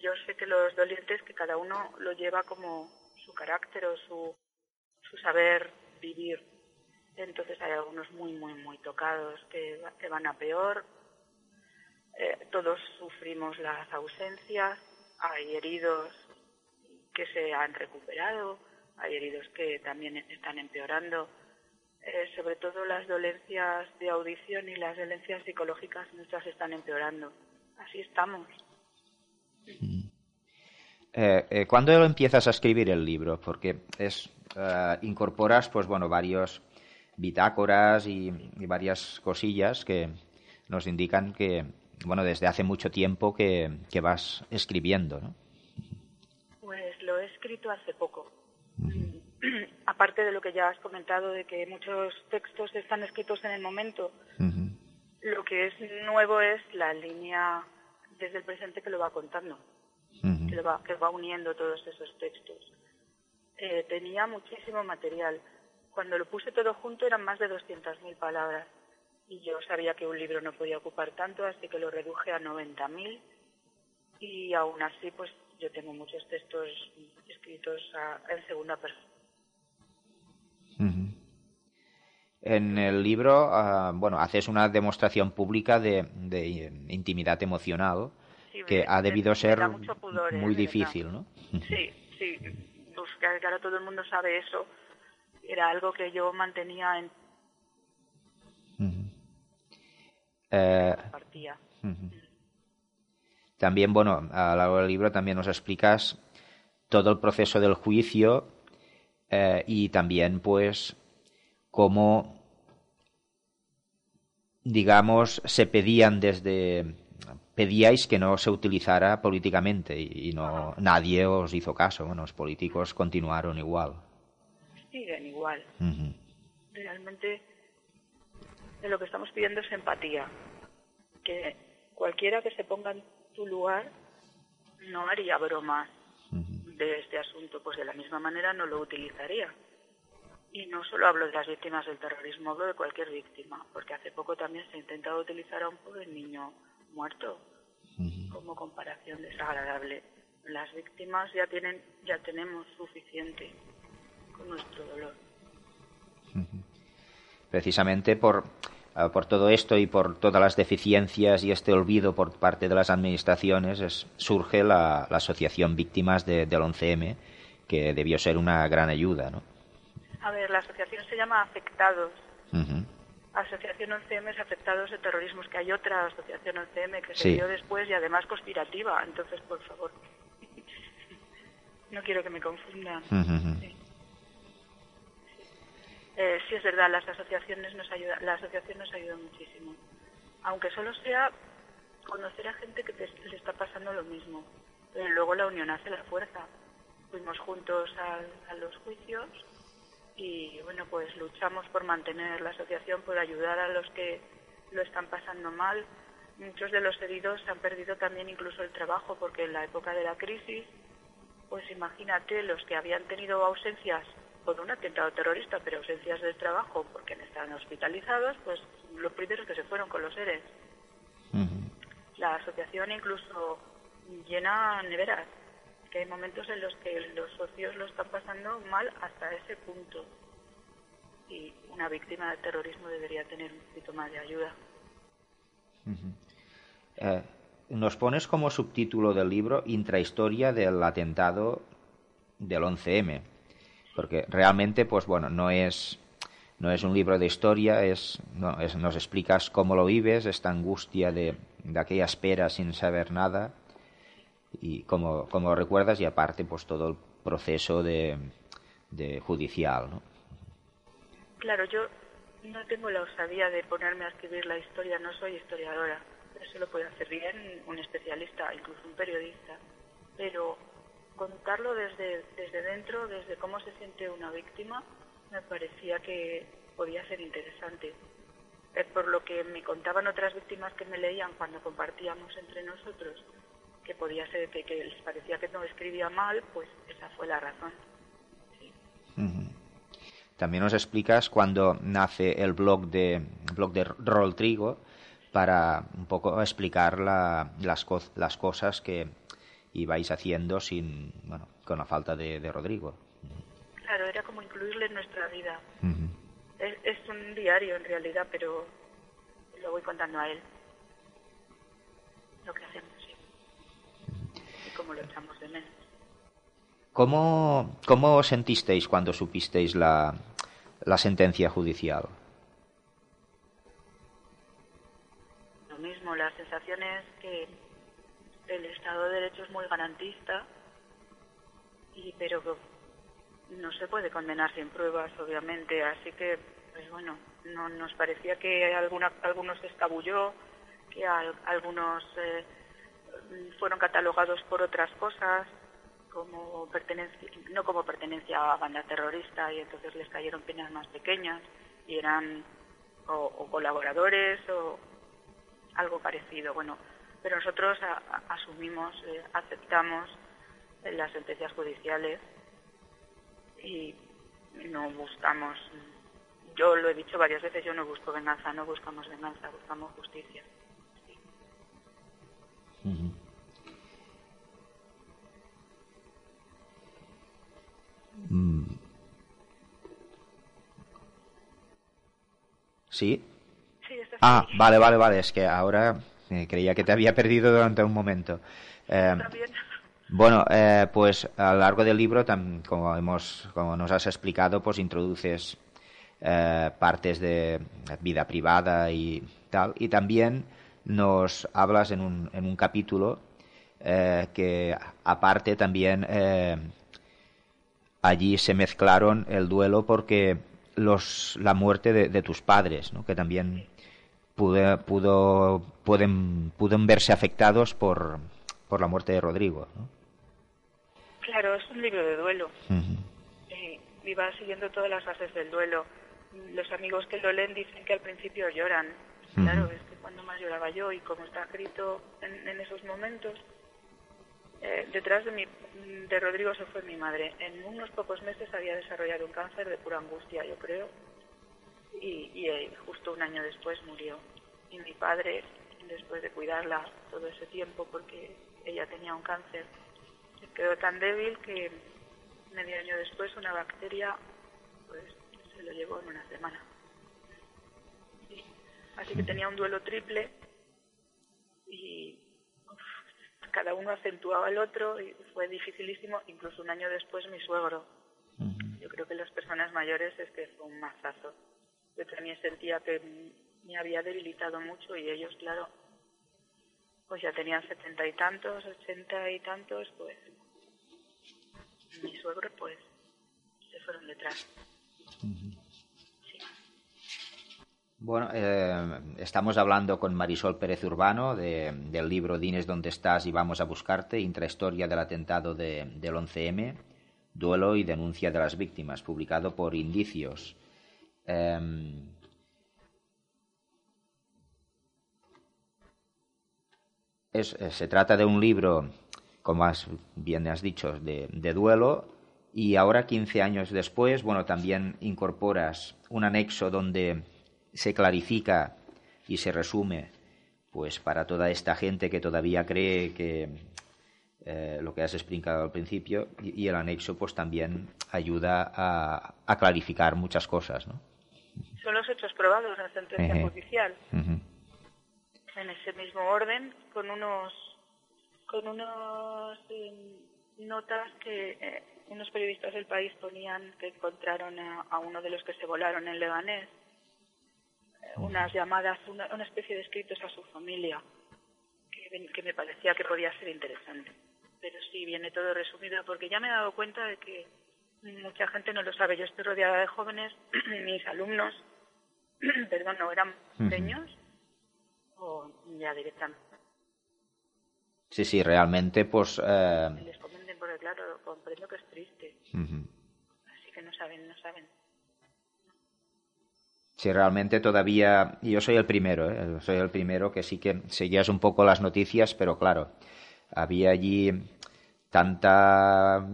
Yo sé que los dolientes, que cada uno lo lleva como su carácter o su, su saber vivir. Entonces hay algunos muy, muy, muy tocados que, van a peor. Eh, todos sufrimos las ausencias. Hay heridos que se han recuperado. Hay heridos que también están empeorando. Eh, sobre todo las dolencias de audición y las dolencias psicológicas muchas están empeorando. Así estamos. Eh, eh, ¿Cuándo empiezas a escribir el libro? Porque es incorporas, pues bueno, varios bitácoras y, y, varias cosillas que nos indican que, bueno, desde hace mucho tiempo que, que vas escribiendo, ¿no? Pues lo he escrito hace poco. Uh [clears throat] -huh. Aparte de lo que ya has comentado, de que muchos textos están escritos en el momento, uh -huh. lo que es nuevo es la línea desde el presente que lo va contando, uh -huh. que, lo va, que va uniendo todos esos textos. Eh, tenía muchísimo material. Cuando lo puse todo junto eran más de 200.000 palabras y yo sabía que un libro no podía ocupar tanto, así que lo reduje a 90.000 y aún así pues yo tengo muchos textos escritos a, en segunda persona. Uh -huh. En el libro, uh, bueno, haces una demostración pública de, de intimidad emocional sí, que ha debido ser pudor, muy ¿eh? difícil, ¿no? Sí, sí, pues ahora todo el mundo sabe eso. Era algo que yo mantenía en... Uh -huh. eh, partía. Uh -huh. También, bueno, a lo largo del libro también nos explicas todo el proceso del juicio eh, y también, pues, cómo, digamos, se pedían desde pedíais que no se utilizara políticamente y, y no nadie os hizo caso. Bueno, los políticos continuaron igual. Siguen igual. Uh -huh. Realmente de lo que estamos pidiendo es empatía. Que cualquiera que se ponga en tu lugar no haría bromas uh -huh. de este asunto, pues de la misma manera no lo utilizaría. Y no solo hablo de las víctimas del terrorismo, hablo de cualquier víctima, porque hace poco también se ha intentado utilizar a un pobre niño muerto como comparación desagradable. Las víctimas ya tienen, ya tenemos suficiente con nuestro dolor. Precisamente por, eh, por todo esto y por todas las deficiencias y este olvido por parte de las administraciones surge la, Asociación Víctimas del 11M, que debió ser una gran ayuda, ¿no? A ver, la asociación se llama Afectados. Asociación 11M es Afectados de Terrorismo, que hay otra asociación 11M que se dio después y además conspirativa, entonces, por favor, [laughs] no quiero que me confundan. Eh, sí. es verdad, las asociaciones nos ayuda, la asociación nos ayuda muchísimo, aunque solo sea conocer a gente que le está pasando lo mismo, pero luego la unión hace la fuerza. Fuimos juntos a los juicios y bueno, pues luchamos por mantener la asociación, por ayudar a los que lo están pasando mal. Muchos de los heridos han perdido también incluso el trabajo porque en la época de la crisis, pues imagínate los que habían tenido ausencias por un atentado terrorista, pero ausencias del trabajo porque estaban hospitalizados, pues los primeros que se fueron con los seres. La asociación incluso llena neveras que hay momentos en los que los socios lo están pasando mal hasta ese punto. Y una víctima de terrorismo debería tener un poquito más de ayuda. Eh, nos pones como subtítulo del libro Intrahistoria del atentado del 11M, porque realmente, pues bueno, no es no es un libro de historia, es, no, es nos explicas cómo lo vives, esta angustia de, de aquella espera sin saber nada, y como, como recuerdas y aparte pues todo el proceso de, de judicial ¿no? claro yo no tengo la osadía de ponerme a escribir la historia no soy historiadora eso lo puede hacer bien un especialista incluso un periodista pero contarlo desde desde dentro desde cómo se siente una víctima me parecía que podía ser interesante. Por lo que me contaban otras víctimas que me leían cuando compartíamos entre nosotros que podía ser que, les parecía que no escribía mal, pues esa fue la razón. También nos explicas cuando nace el blog de blog de Roll Trigo para un poco explicar las, las cosas que ibais haciendo sin bueno con la falta de, Rodrigo. Claro, era como incluirle en nuestra vida. es, es un diario en realidad, pero lo voy contando a él. Lo que hacemos como lo echamos de menos. ¿Cómo, cómo sentisteis cuando supisteis la, la sentencia judicial? Lo mismo, la sensación es que el Estado de Derecho es muy garantista, y, pero no se puede condenar sin pruebas, obviamente, así que, pues bueno, no, nos parecía que alguna, algunos se escabulló, que algunos... Eh, fueron catalogados por otras cosas, como pertenencia, no como pertenencia a banda terrorista y entonces les cayeron penas más pequeñas y eran o, colaboradores o algo parecido. Bueno, pero nosotros asumimos, eh, aceptamos las sentencias judiciales y no buscamos, yo lo he dicho varias veces, yo no busco venganza, no buscamos venganza, buscamos justicia. Mm. ¿Sí? ah, vale, vale, vale. Es que ahora eh, creía que te había perdido durante un momento. Eh, bueno, eh, pues a lo largo del libro, como, hemos, como nos has explicado, pues introduces partes de vida privada y tal. Y también nos hablas en un, en un capítulo que aparte también allí se mezclaron el duelo porque los, la muerte de, tus padres, ¿no? que también pudo, pudo, pueden, pueden verse afectados por, por la muerte de Rodrigo. ¿no? Claro, es un libro de duelo. y va siguiendo todas las fases del duelo. Los amigos que lo leen dicen que al principio lloran. Claro, es que cuando más lloraba yo y como está escrito en, en esos momentos, Eh, detrás de, mi, de Rodrigo se fue mi madre. En unos pocos meses había desarrollado un cáncer de pura angustia, yo creo, y, y eh, justo un año después murió. Y mi padre, después de cuidarla todo ese tiempo, porque ella tenía un cáncer, quedó tan débil que medio año después una bacteria pues se lo llevó en una semana. Así que tenía un duelo triple y cada uno acentuaba al otro y fue dificilísimo. Incluso un año después mi suegro. Yo creo que las personas mayores es que fue un mazazo. Yo también sentía que me había debilitado mucho y ellos, claro, pues ya tenían setenta y tantos, ochenta y tantos, pues mi suegro pues se fueron detrás. Bueno, eh, estamos hablando con Marisol Pérez Urbano del libro Dines donde estás y vamos a buscarte, intrahistoria del atentado de, del 11M, duelo y denuncia de las víctimas, publicado por Indicios. Em, eh, se trata de un libro, como has, bien has dicho, de, duelo y ahora, 15 años después, bueno, también incorporas un anexo donde se clarifica y se resume, pues para toda esta gente que todavía cree que eh, lo que has explicado al principio, y, el anexo pues también ayuda a, clarificar muchas cosas, ¿no? Son los hechos probados en la sentencia judicial. En ese mismo orden, con unos con unos em, notas que eh, unos periodistas del país ponían que encontraron a, uno de los que se volaron en Leganés unas llamadas, una, especie de escritos a su familia, que, que me parecía que podía ser interesante. Pero sí, viene todo resumido, porque ya me he dado cuenta de que mucha gente no lo sabe. Yo estoy rodeada de jóvenes, [clears throat] mis alumnos, [clears throat] perdón, no eran pequeños, o ya directamente. Sí, sí, realmente, pues... Eh... Les comenten, porque claro, comprendo que es triste. Así que no saben, no saben si realmente todavía yo soy el primero ¿eh? soy el primero que sí que seguías un poco las noticias pero claro había allí tanta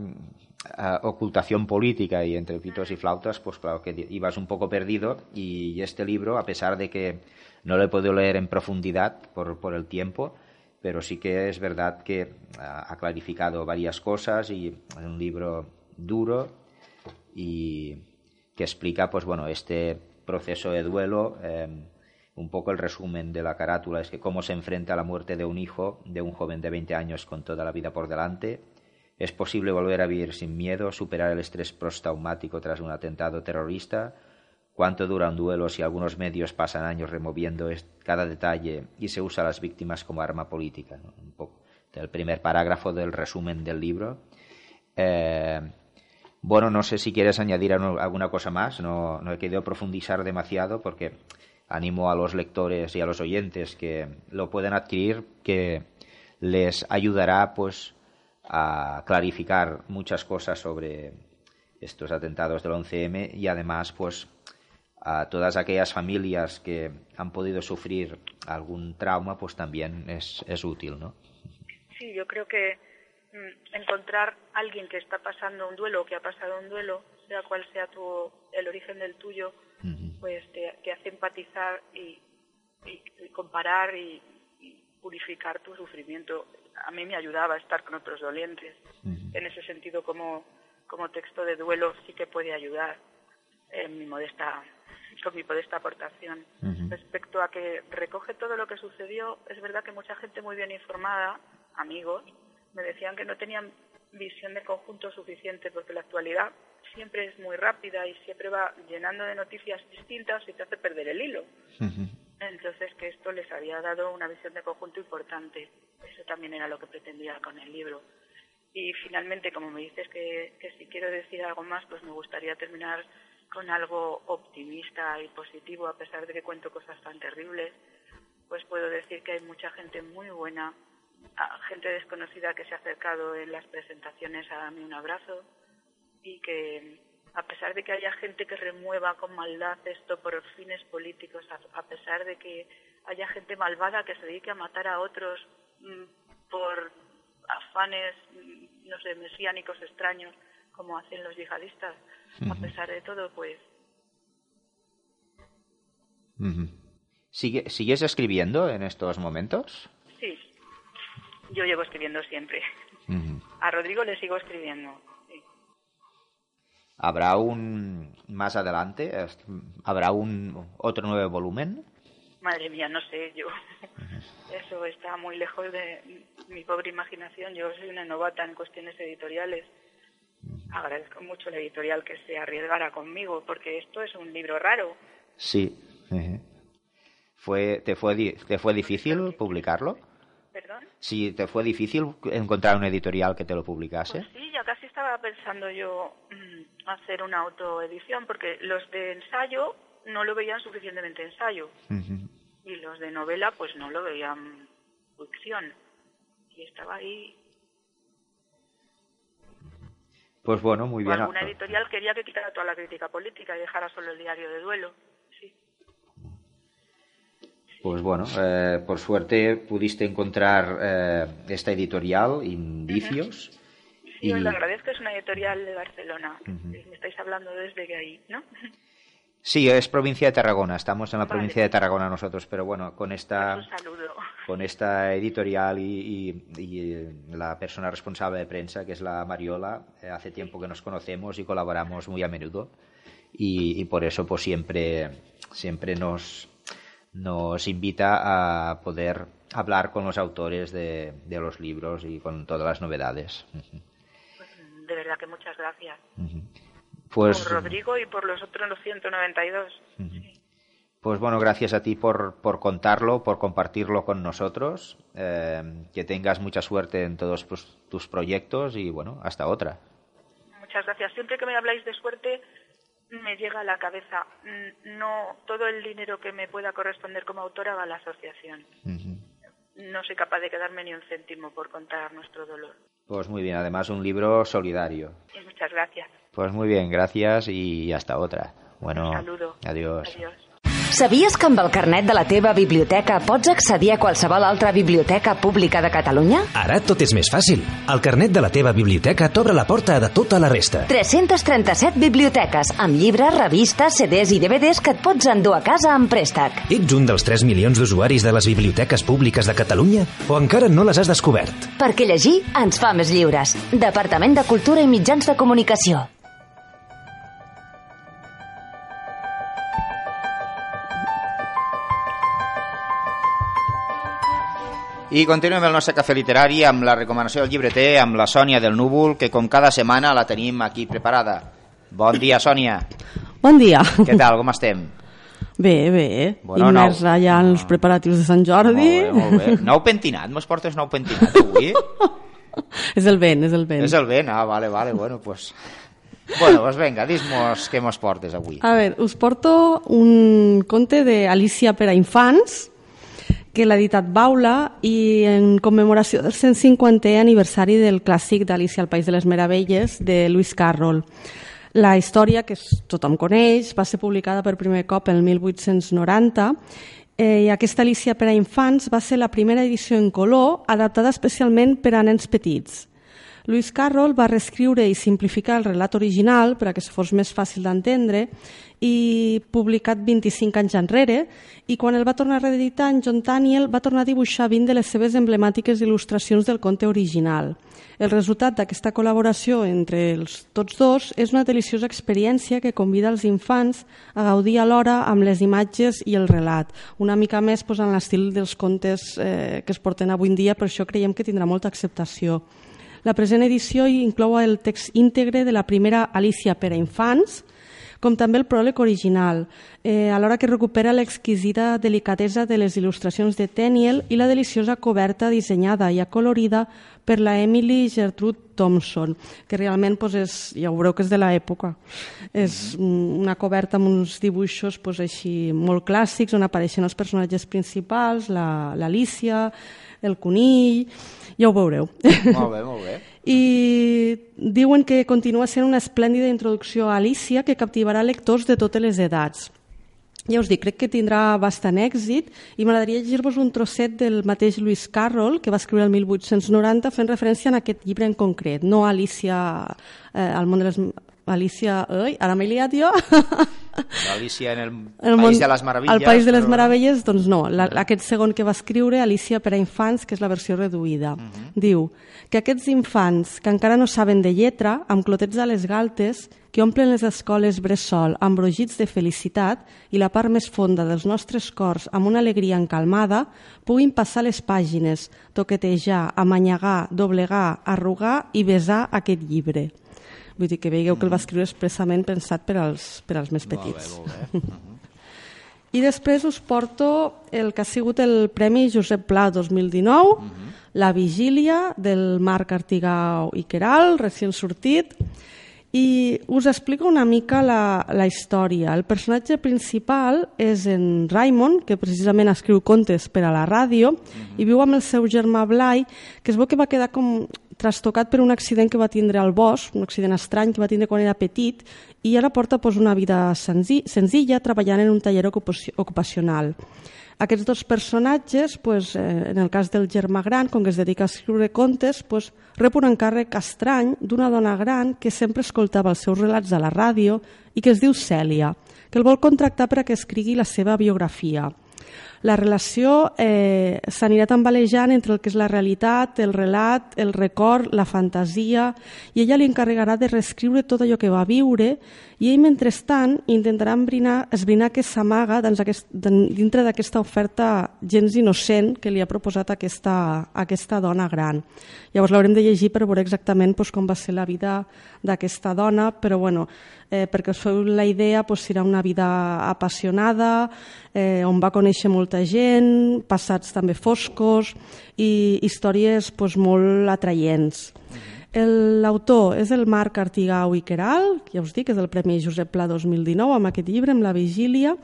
ah, ocultación política y entre pitos y flautas pues claro que ibas un poco perdido y este libro a pesar de que no lo he podido leer en profundidad por, por el tiempo pero sí que es verdad que ha clarificado varias cosas y es un libro duro y que explica pues bueno este proceso de duelo, em, un poco el resumen de la carátula es que cómo se enfrenta a la muerte de un hijo de un joven de 20 años con toda la vida por delante. Es posible volver a vivir sin miedo, superar el estrés postraumático tras un atentado terrorista. ¿Cuánto dura un duelo si algunos medios pasan años removiendo cada detalle y se usa a las víctimas como arma política? Un poco el primer parágrafo del resumen del libro. Eh, bueno, no sé si quieres añadir alguna cosa más, no, no he querido profundizar demasiado porque animo a los lectores y a los oyentes que lo pueden adquirir, que les ayudará pues a clarificar muchas cosas sobre estos atentados del 11M y además pues a todas aquellas familias que han podido sufrir algún trauma pues también es, es útil, ¿no? Sí, yo creo que Mm, encontrar alguien que está pasando un duelo o que ha pasado un duelo, sea cual sea tu, el origen del tuyo, pues te, hace empatizar y, comparar y, purificar tu sufrimiento. A mí me ayudaba a estar con otros dolientes. En ese sentido, como, como texto de duelo sí que puede ayudar en mi modesta con mi modesta aportación. Respecto a que recoge todo lo que sucedió, es verdad que mucha gente muy bien informada, amigos, me decían que no tenían visión de conjunto suficiente porque la actualidad siempre es muy rápida y siempre va llenando de noticias distintas y te hace perder el hilo. Entonces que esto les había dado una visión de conjunto importante. Eso también era lo que pretendía con el libro. Y finalmente, como me dices que, que si quiero decir algo más, pues me gustaría terminar con algo optimista y positivo, a pesar de que cuento cosas tan terribles, pues puedo decir que hay mucha gente muy buena gente desconocida que se ha acercado en las presentaciones a darme un abrazo y que a pesar de que haya gente que remueva con maldad esto por fines políticos, a, pesar de que haya gente malvada que se dedique a matar a otros mm, por afanes, mm, no sé, mesiánicos extraños, como hacen los yihadistas. A pesar de todo, pues. ¿Sigue, ¿Sigues escribiendo en estos momentos? sí, yo llevo escribiendo siempre. A Rodrigo le sigo escribiendo. ¿Habrá un más adelante? ¿Habrá un otro nuevo volumen? Madre mía, no sé, yo. [laughs] Eso está muy lejos de mi pobre imaginación. Yo soy una novata en cuestiones editoriales. Agradezco mucho la editorial que se arriesgara conmigo, porque esto es un libro raro. Sí. Ujú. ¿Fue, te, fue, ¿Te fue difícil publicarlo? ¿Perdón? Sí, ¿te fue difícil encontrar una editorial que te lo publicase? Pues sí, ya casi estaba pensando yo mm, hacer una autoedición, porque los de ensayo no lo veían suficientemente ensayo, Ujú. y los de novela pues no lo veían ficción. Y estaba ahí. Pues bueno, muy O bien. alguna editorial quería que quitara toda la crítica política y dejara solo el diario de duelo. Sí. Pues bueno, eh, por suerte pudiste encontrar eh, esta editorial, Indicios. Sí, os y- lo agradezco, es una editorial de Barcelona. Ujú. Me estáis hablando desde que ahí, ¿no? Sí, es provincia de Tarragona, estamos en la Vale. provincia de Tarragona nosotros, pero bueno, con esta, saludo. con esta editorial y, y- y, eh, la persona responsable de prensa, que es la Mariola, eh, hace tiempo que nos conocemos y colaboramos muy a menudo y, y por eso pues siempre, siempre nos, nos invita a poder hablar con los autores de, de los libros y con todas las novedades. Pues, de verdad que muchas gracias. Pues, por Rodrigo y por los otros 192. Sí. Pues bueno, gracias a ti por, por contarlo, por compartirlo con nosotros. eh, que tengas mucha suerte en todos pues, tus proyectos y bueno, hasta otra. Muchas gracias. Siempre que me habláis de suerte, me llega a la cabeza. mm, No, todo el dinero que me pueda corresponder como autora va a la asociación. No soy capaz de quedarme ni un céntimo por contar nuestro dolor. Pues muy bien, además un libro solidario. Y muchas gracias. Pues muy bien, gracias y hasta otra. Bueno, Un saludo. adiós. Adiós. Sabies que amb el carnet de la teva biblioteca pots accedir a qualsevol altra biblioteca pública de Catalunya? Ara tot és més fàcil. El carnet de la teva biblioteca t'obre la porta de tota la resta. 337 biblioteques, amb llibres, revistes, CDs i DVDs que et pots endur a casa amb préstec. Ets un dels 3 milions d'usuaris de les biblioteques públiques de Catalunya o encara no les has descobert? Perquè llegir ens fa més lliures. Departament de Cultura i Mitjans de Comunicació. I continuem el nostre cafè literari amb la recomanació del llibreter amb la Sònia del Núvol, que com cada setmana la tenim aquí preparada. Bon dia, Sònia. Bon dia. Què tal, com estem? Bé, bé. Bueno, Immersa no. ja en els preparatius de Sant Jordi. Molt bé, molt bé. Nou pentinat, mos portes nou pentinat avui? [laughs] és el vent, és el vent. És el vent, ah, vale, vale, bueno, pues... Bueno, pues venga, dis-mos què mos portes avui. A veure, us porto un conte d'Alicia per a infants que l'ha editat Baula i en commemoració del 150è aniversari del clàssic d'Alicia al País de les Meravelles de Lewis Carroll. La història, que tothom coneix, va ser publicada per primer cop el 1890 eh, i aquesta Alicia per a infants va ser la primera edició en color adaptada especialment per a nens petits. Lewis Carroll va reescriure i simplificar el relat original per a que fos més fàcil d'entendre i publicat 25 anys enrere i quan el va tornar a reeditar en John Daniel va tornar a dibuixar 20 de les seves emblemàtiques il·lustracions del conte original. El resultat d'aquesta col·laboració entre els tots dos és una deliciosa experiència que convida els infants a gaudir alhora amb les imatges i el relat, una mica més en l'estil dels contes eh, que es porten avui en dia, per això creiem que tindrà molta acceptació. La present edició inclou el text íntegre de la primera Alicia per a infants, com també el pròleg original, eh, alhora que recupera l'exquisita delicadesa de les il·lustracions de Tenniel i la deliciosa coberta dissenyada i acolorida per la Emily Gertrude Thompson, que realment pues, és, ja ho veureu que és de l'època. És una coberta amb uns dibuixos pues, així molt clàssics on apareixen els personatges principals, la- l'Alicia, el conill, ja ho veureu. Molt bé, molt bé. [laughs] I diuen que continua sent una esplèndida introducció a Alicia que captivarà lectors de totes les edats. ja us dic, crec que tindrà bastant èxit i m'agradaria llegir-vos un trosset del mateix Lewis Carroll, que va escriure el 1890 fent referència a aquest llibre en concret, no a Alicia eh, al món de les Alicia, oi, ara m'he liat jo. [laughs] Alicia en el, el País de les Meravelles. El País de les però... Meravelles, doncs no. La, aquest segon que va escriure, Alicia per a infants, que és la versió reduïda. Uh Mhm. -huh. Diu que aquests infants que encara no saben de lletra, amb clotets a les galtes, que omplen les escoles bressol amb brogits de felicitat i la part més fonda dels nostres cors amb una alegria encalmada, puguin passar les pàgines, toquetejar, amanyagar, doblegar, arrugar i besar aquest llibre. Vull dir que veieu que el va escriure expressament pensat per als, per als més petits. Molt bé, molt bé. [laughs] I després us porto el que ha sigut el Premi Josep Pla 2019, uh -huh. La Vigília, del Marc Artigau i Queral, recient sortit, i us explico una mica la, la història. El personatge principal és en Raimon, que precisament escriu contes per a la ràdio, uh -huh. i viu amb el seu germà Blai, que es veu que va quedar com trastocat per un accident que va tindre al bosc, un accident estrany que va tindre quan era petit, i ara porta pues, una vida senzi senzilla treballant en un taller ocupacional. Aquests dos personatges, pues, eh, en el cas del germà gran, com que es dedica a escriure contes, pues, rep un encàrrec estrany d'una dona gran que sempre escoltava els seus relats a la ràdio i que es diu Cèlia, que el vol contractar per a que escrigui la seva biografia. La relació eh, s'anirà tambalejant entre el que és la realitat, el relat, el record, la fantasia, i ella li encarregarà de reescriure tot allò que va viure i ell, mentrestant, intentarà embrinar, esbrinar què s'amaga aquest, dintre d'aquesta oferta gens innocent que li ha proposat aquesta, aquesta dona gran. Llavors l'haurem de llegir per veure exactament doncs, com va ser la vida d'aquesta dona, però bueno, eh, perquè us feu la idea, doncs, serà una vida apassionada, eh, on va conèixer molta gent, passats també foscos i històries doncs, molt atraients. L'autor és el Marc Artigau i Queral, que ja us dic, és el Premi Josep Pla 2019, amb aquest llibre, amb La Vigília,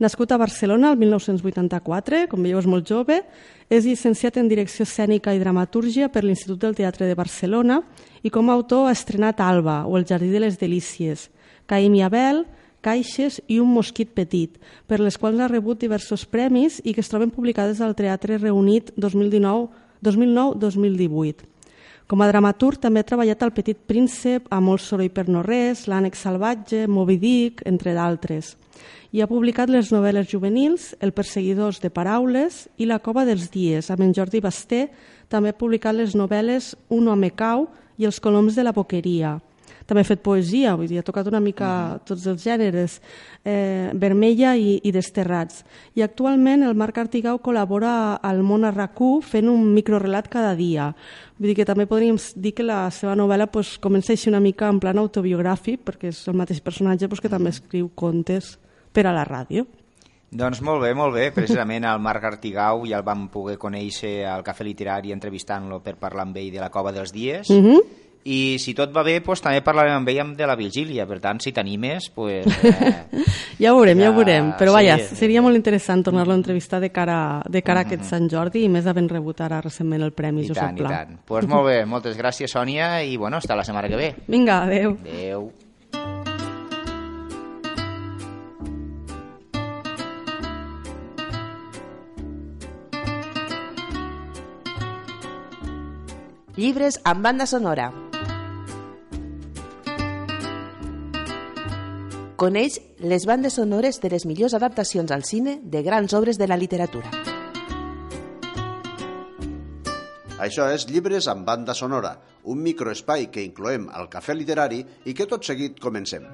nascut a Barcelona el 1984, com veieu és molt jove, és llicenciat en Direcció Escènica i Dramatúrgia per l'Institut del Teatre de Barcelona i com a autor ha estrenat Alba o El Jardí de les Delícies, Caim i Abel, Caixes i un mosquit petit, per les quals ha rebut diversos premis i que es troben publicades al Teatre Reunit 2009-2018. Com a dramaturg també ha treballat al Petit Príncep, a Molt soroll per no res, L'ànex salvatge, Moby Dick, entre d'altres. I ha publicat les novel·les juvenils El perseguidors de paraules i La cova dels dies, amb en Jordi Basté. També ha publicat les novel·les Un home cau i Els coloms de la boqueria. També ha fet poesia, vull dir, ha tocat una mica tots els gèneres, eh, vermella i, i desterrats. I actualment el Marc Artigau col·labora al món RAC1 fent un microrelat cada dia. Vull dir que també podríem dir que la seva novel·la pues, comença així una mica en plan autobiogràfic, perquè és el mateix personatge pues, que també escriu contes per a la ràdio. Doncs molt bé, molt bé. Precisament el Marc Artigau ja el vam poder conèixer al Cafè Literari entrevistant-lo per parlar amb ell de la Cova dels Dies. Mm -hmm. I si tot va bé, doncs, també parlarem amb ell de la vigília. Per tant, si t'animes, doncs, [laughs] eh, ja ho veurem, ja, ja ho veurem. Però vaja, sí, seria molt interessant tornar-lo a entrevistar de cara, de cara a aquest Sant Jordi i més havent rebut ara recentment el Premi i Josep tant, Pla. i tant. Doncs pues molt bé, moltes gràcies, Sònia, i bueno, hasta la setmana que ve. Vinga, adeu. Adeu. Llibres amb banda sonora. Coneix les bandes sonores de les millors adaptacions al cine de grans obres de la literatura. Això és Llibres amb banda sonora, un microespai que incloem al Cafè Literari i que tot seguit comencem.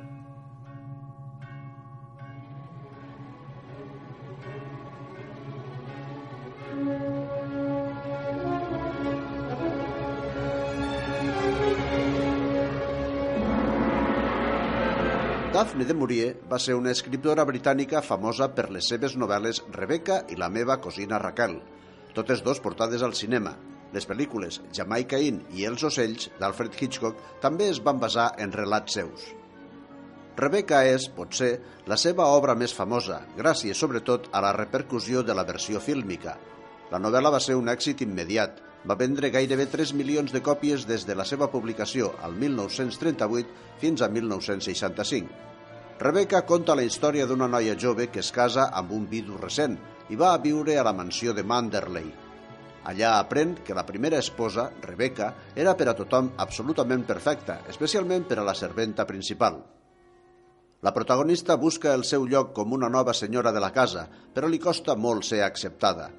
Daphne de Maurier va ser una escriptora britànica famosa per les seves novel·les Rebecca i la meva cosina Raquel, totes dos portades al cinema. Les pel·lícules Jamaica Inn i Els ocells d'Alfred Hitchcock també es van basar en relats seus. Rebecca és, potser, la seva obra més famosa, gràcies sobretot a la repercussió de la versió fílmica. La novel·la va ser un èxit immediat, va vendre gairebé 3 milions de còpies des de la seva publicació al 1938 fins a 1965. Rebecca conta la història d'una noia jove que es casa amb un vidu recent i va a viure a la mansió de Manderley. Allà aprèn que la primera esposa, Rebecca, era per a tothom absolutament perfecta, especialment per a la serventa principal. La protagonista busca el seu lloc com una nova senyora de la casa, però li costa molt ser acceptada.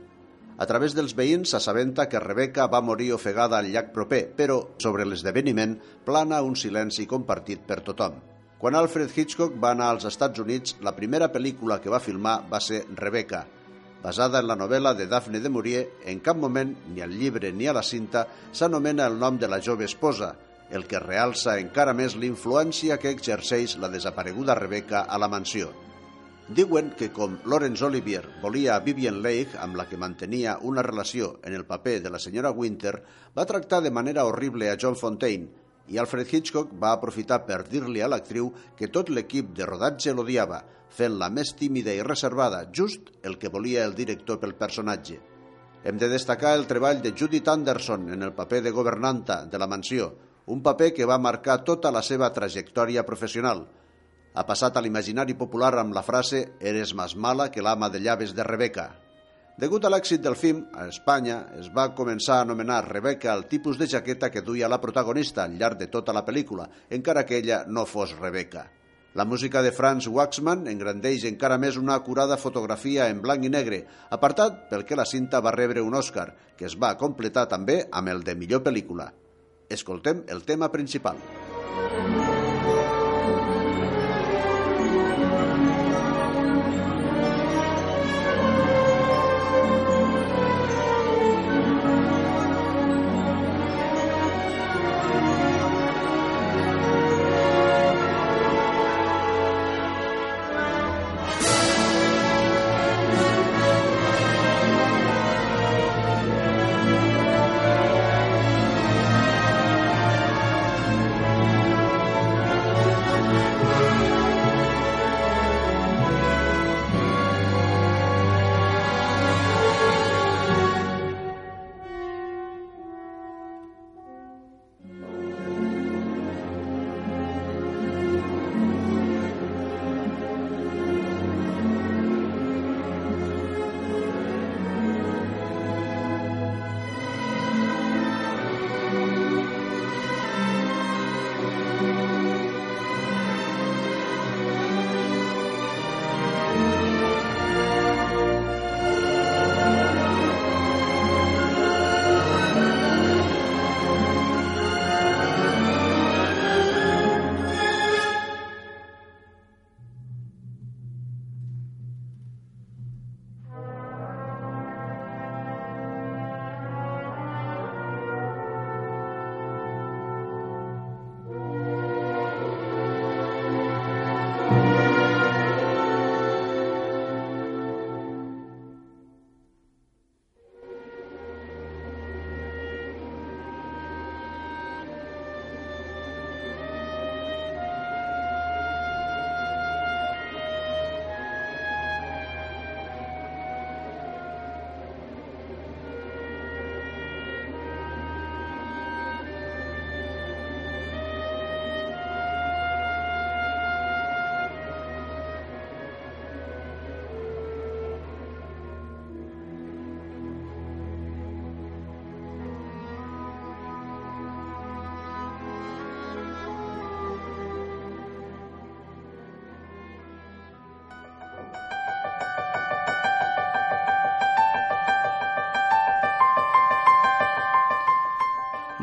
A través dels veïns s'assabenta que Rebecca va morir ofegada al llac proper, però sobre l'esdeveniment plana un silenci compartit per tothom. Quan Alfred Hitchcock va anar als Estats Units, la primera pel·lícula que va filmar va ser Rebecca. Basada en la novel·la de Daphne de Maurier, en cap moment, ni al llibre ni a la cinta, s'anomena el nom de la jove esposa, el que realça encara més l'influència que exerceix la desapareguda Rebecca a la mansió. Diuen que com Laurence Olivier volia a Vivian Leigh, amb la que mantenia una relació en el paper de la senyora Winter, va tractar de manera horrible a John Fontaine, i Alfred Hitchcock va aprofitar per dir-li a l'actriu que tot l'equip de rodatge l'odiava, fent-la més tímida i reservada, just el que volia el director pel personatge. Hem de destacar el treball de Judith Anderson en el paper de governanta de la mansió, un paper que va marcar tota la seva trajectòria professional. Ha passat a l'imaginari popular amb la frase «Eres més mala que l'ama de llaves de Rebeca», Degut a l'èxit del film, a Espanya es va començar a anomenar Rebecca el tipus de jaqueta que duia la protagonista al llarg de tota la pel·lícula, encara que ella no fos Rebecca. La música de Franz Waxman engrandeix encara més una acurada fotografia en blanc i negre, apartat pel que la cinta va rebre un Oscar, que es va completar també amb el de millor pel·lícula. Escoltem el tema principal. Música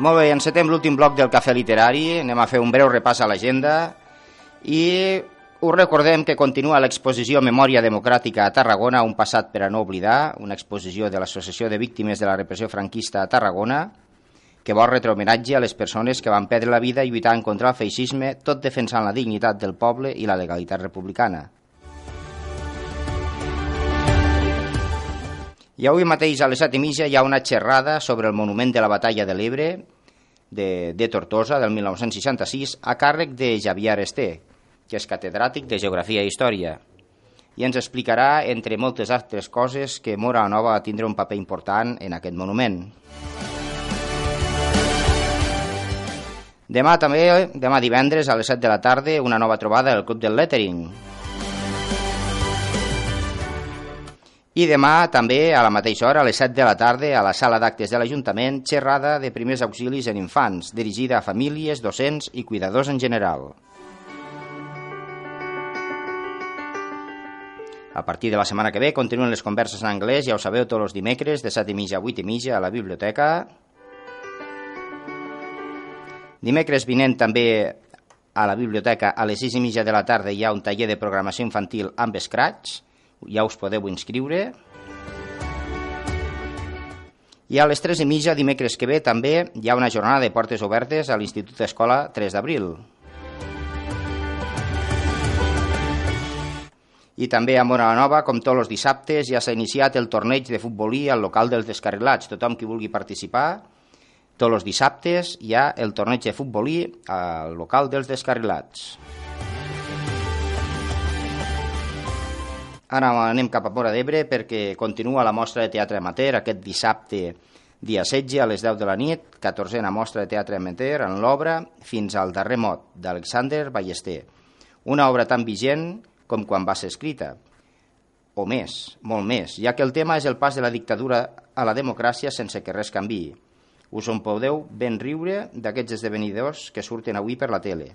Molt bé, encetem l'últim bloc del Cafè Literari, anem a fer un breu repàs a l'agenda. I us recordem que continua l'exposició Memòria Democràtica a Tarragona, un passat per a no oblidar, una exposició de l'Associació de Víctimes de la Repressió Franquista a Tarragona, que vol retre homenatge a les persones que van perdre la vida lluitant contra el feixisme, tot defensant la dignitat del poble i la legalitat republicana. I avui mateix a les set i mitja hi ha una xerrada sobre el monument de la batalla de l'Ebre de, de Tortosa del 1966 a càrrec de Javier Esté, que és catedràtic de Geografia i Història, i ens explicarà, entre moltes altres coses, que Mora Nova va tindre un paper important en aquest monument. Demà també, demà divendres a les 7 de la tarda, una nova trobada al Club del Lettering. I demà també a la mateixa hora, a les 7 de la tarda, a la sala d'actes de l'Ajuntament, xerrada de primers auxilis en infants, dirigida a famílies, docents i cuidadors en general. A partir de la setmana que ve continuen les converses en anglès, ja ho sabeu, tots els dimecres, de 7 i mitja a 8 i mitja a la biblioteca. Dimecres vinent també a la biblioteca a les 6 i mitja de la tarda hi ha un taller de programació infantil amb Scratch, ja us podeu inscriure. I a les 3 i mitja, dimecres que ve, també hi ha una jornada de portes obertes a l'Institut Escola 3 d'abril. I també a Mora Nova, com tots els dissabtes, ja s'ha iniciat el torneig de futbolí al local dels descarrilats. Tothom qui vulgui participar, tots els dissabtes hi ha el torneig de futbolí al local dels descarrilats. Ara anem cap a Mora d'Ebre perquè continua la mostra de teatre amateur aquest dissabte dia 16 a les 10 de la nit, 14a mostra de teatre amateur en l'obra Fins al darrer mot d'Alexander Ballester. Una obra tan vigent com quan va ser escrita, o més, molt més, ja que el tema és el pas de la dictadura a la democràcia sense que res canvi. Us en podeu ben riure d'aquests esdevenidors que surten avui per la tele.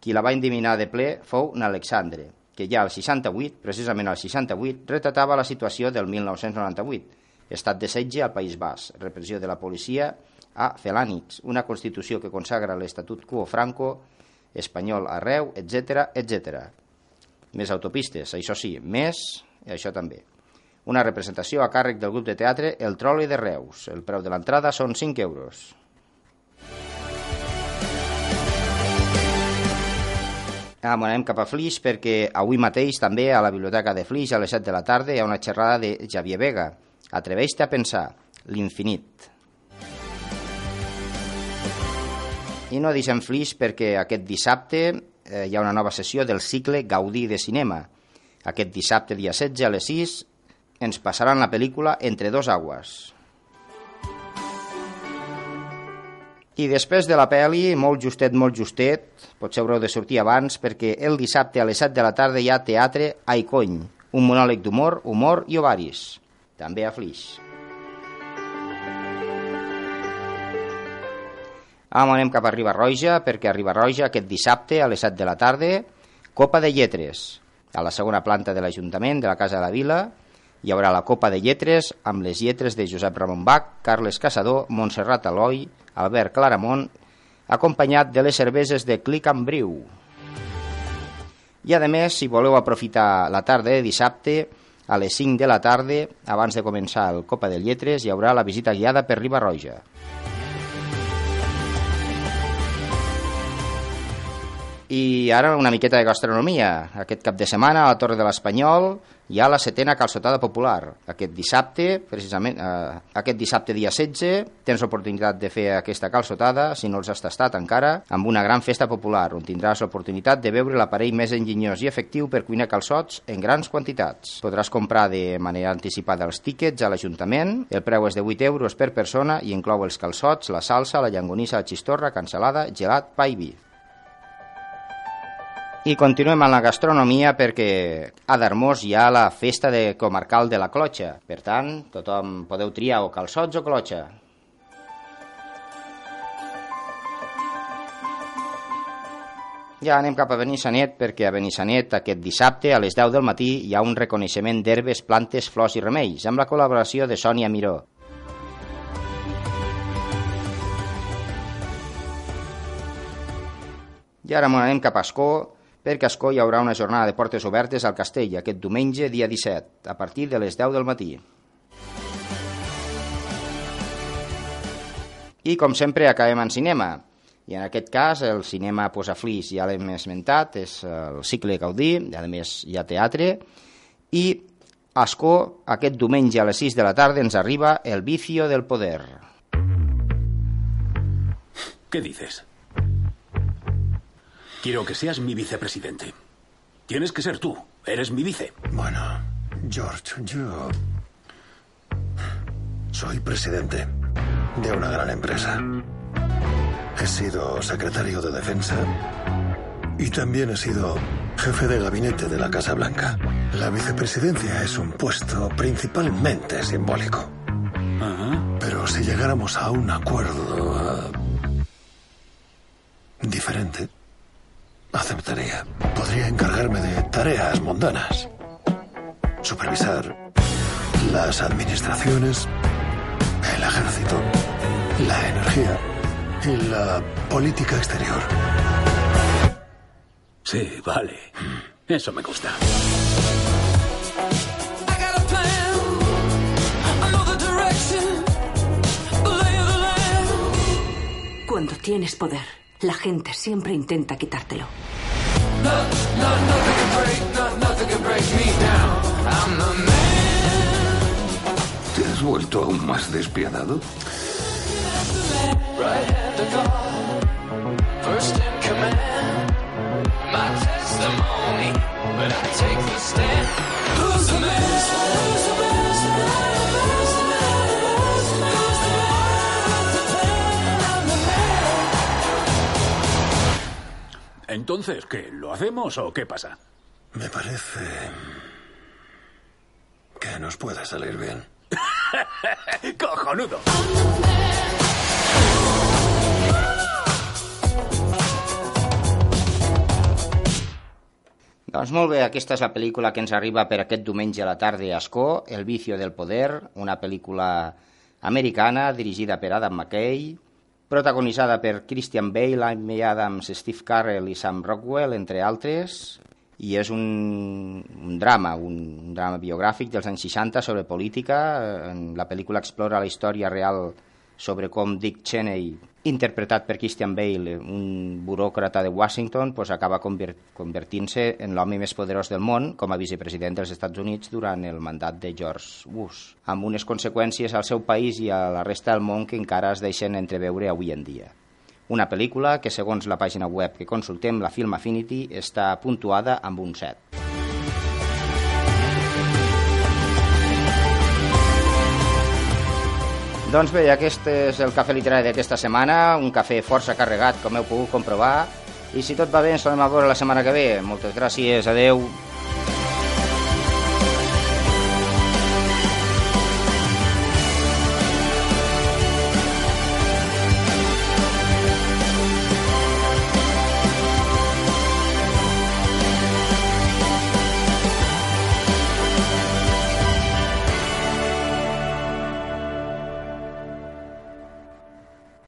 Qui la va endiminar de ple fou n'Alexandre, que ja al 68, precisament al 68, retratava la situació del 1998, estat de setge al País Bas, repressió de la policia a Felànix, una Constitució que consagra l'Estatut Quo Franco, espanyol arreu, etc etc. Més autopistes, això sí, més, i això també. Una representació a càrrec del grup de teatre El Trole de Reus. El preu de l'entrada són 5 euros. Ah, anem cap a Flix perquè avui mateix també a la biblioteca de Flix a les 7 de la tarda hi ha una xerrada de Xavier Vega. Atreveix-te a pensar, l'infinit. I no deixem Flix perquè aquest dissabte eh, hi ha una nova sessió del cicle Gaudí de cinema. Aquest dissabte, dia 16, a les 6, ens passaran la pel·lícula Entre dos aguas. I després de la pel·li, molt justet, molt justet, potser haureu de sortir abans perquè el dissabte a les 7 de la tarda hi ha Teatre Ai Cony, un monòleg d'humor, humor i ovaris. També a Flix. Ara anem cap a Ribarroja, perquè a Ribarroja aquest dissabte a les 7 de la tarda, Copa de Lletres, a la segona planta de l'Ajuntament de la Casa de la Vila, hi haurà la Copa de Lletres amb les lletres de Josep Ramon Bach, Carles Casador, Montserrat Aloi, Albert Claramont, acompanyat de les cerveses de Clic amb Briu. I a més, si voleu aprofitar la tarda de dissabte, a les 5 de la tarda, abans de començar el Copa de Lletres, hi haurà la visita guiada per Riba-roja. I ara una miqueta de gastronomia. Aquest cap de setmana a la Torre de l'Espanyol hi ha la setena calçotada popular. Aquest dissabte, precisament, eh, aquest dissabte dia 16, tens l'oportunitat de fer aquesta calçotada, si no els has tastat encara, amb una gran festa popular, on tindràs l'oportunitat de veure l'aparell més enginyós i efectiu per cuinar calçots en grans quantitats. Podràs comprar de manera anticipada els tíquets a l'Ajuntament, el preu és de 8 euros per persona i inclou els calçots, la salsa, la llangonissa, la xistorra, cansalada, gelat, pa i vi. I continuem amb la gastronomia perquè a Darmós hi ha la festa de comarcal de la clotxa. Per tant, tothom podeu triar o calçots o clotxa. Ja anem cap a Benissanet perquè a Benissanet aquest dissabte a les 10 del matí hi ha un reconeixement d'herbes, plantes, flors i remeis amb la col·laboració de Sònia Miró. I ara anem cap a Escó per Cascó hi haurà una jornada de portes obertes al castell aquest diumenge, dia 17, a partir de les 10 del matí. I, com sempre, acabem en cinema. I en aquest cas, el cinema posa Flix, ja l'hem esmentat, és el cicle Gaudí, a més hi ha teatre, i a Ascó, aquest diumenge a les 6 de la tarda, ens arriba El vicio del poder. ¿Qué dices? Quiero que seas mi vicepresidente. Tienes que ser tú. Eres mi vice. Bueno, George, yo... Soy presidente de una gran empresa. He sido secretario de defensa y también he sido jefe de gabinete de la Casa Blanca. La vicepresidencia es un puesto principalmente simbólico. Pero si llegáramos a un acuerdo ah, diferente, aceptaría. Podría encargarme de tareas mundanas. Supervisar las administraciones, el ejército, la energía y la política exterior. Sí, vale. Eso me gusta. Cuando tienes poder, la gente siempre intenta quitártelo. ¿Te has vuelto aún más despiadado? Entonces, ¿qué? ¿Lo hacemos o qué pasa? Me parece que nos puede salir bien. [laughs] ¡Cojonudo! Doncs molt bé, aquesta és la pel·lícula que ens arriba per aquest diumenge a la tarda a Escó, El vicio del poder, una pel·lícula americana dirigida per Adam McKay, protagonitzada per Christian Bale, Amy Adams, Steve Carell i Sam Rockwell, entre altres, i és un, un drama, un, un drama biogràfic dels anys 60 sobre política. La pel·lícula explora la història real sobre com Dick Cheney, interpretat per Christian Bale, un buròcrata de Washington, pues acaba convertint-se en l'home més poderós del món com a vicepresident dels Estats Units durant el mandat de George Bush, amb unes conseqüències al seu país i a la resta del món que encara es deixen entreveure avui en dia. Una pel·lícula que, segons la pàgina web que consultem, la Film Affinity, està puntuada amb un 7. Doncs bé, aquest és el cafè literari d'aquesta setmana, un cafè força carregat, com heu pogut comprovar, i si tot va bé ens tornem a veure la setmana que ve. Moltes gràcies, adeu.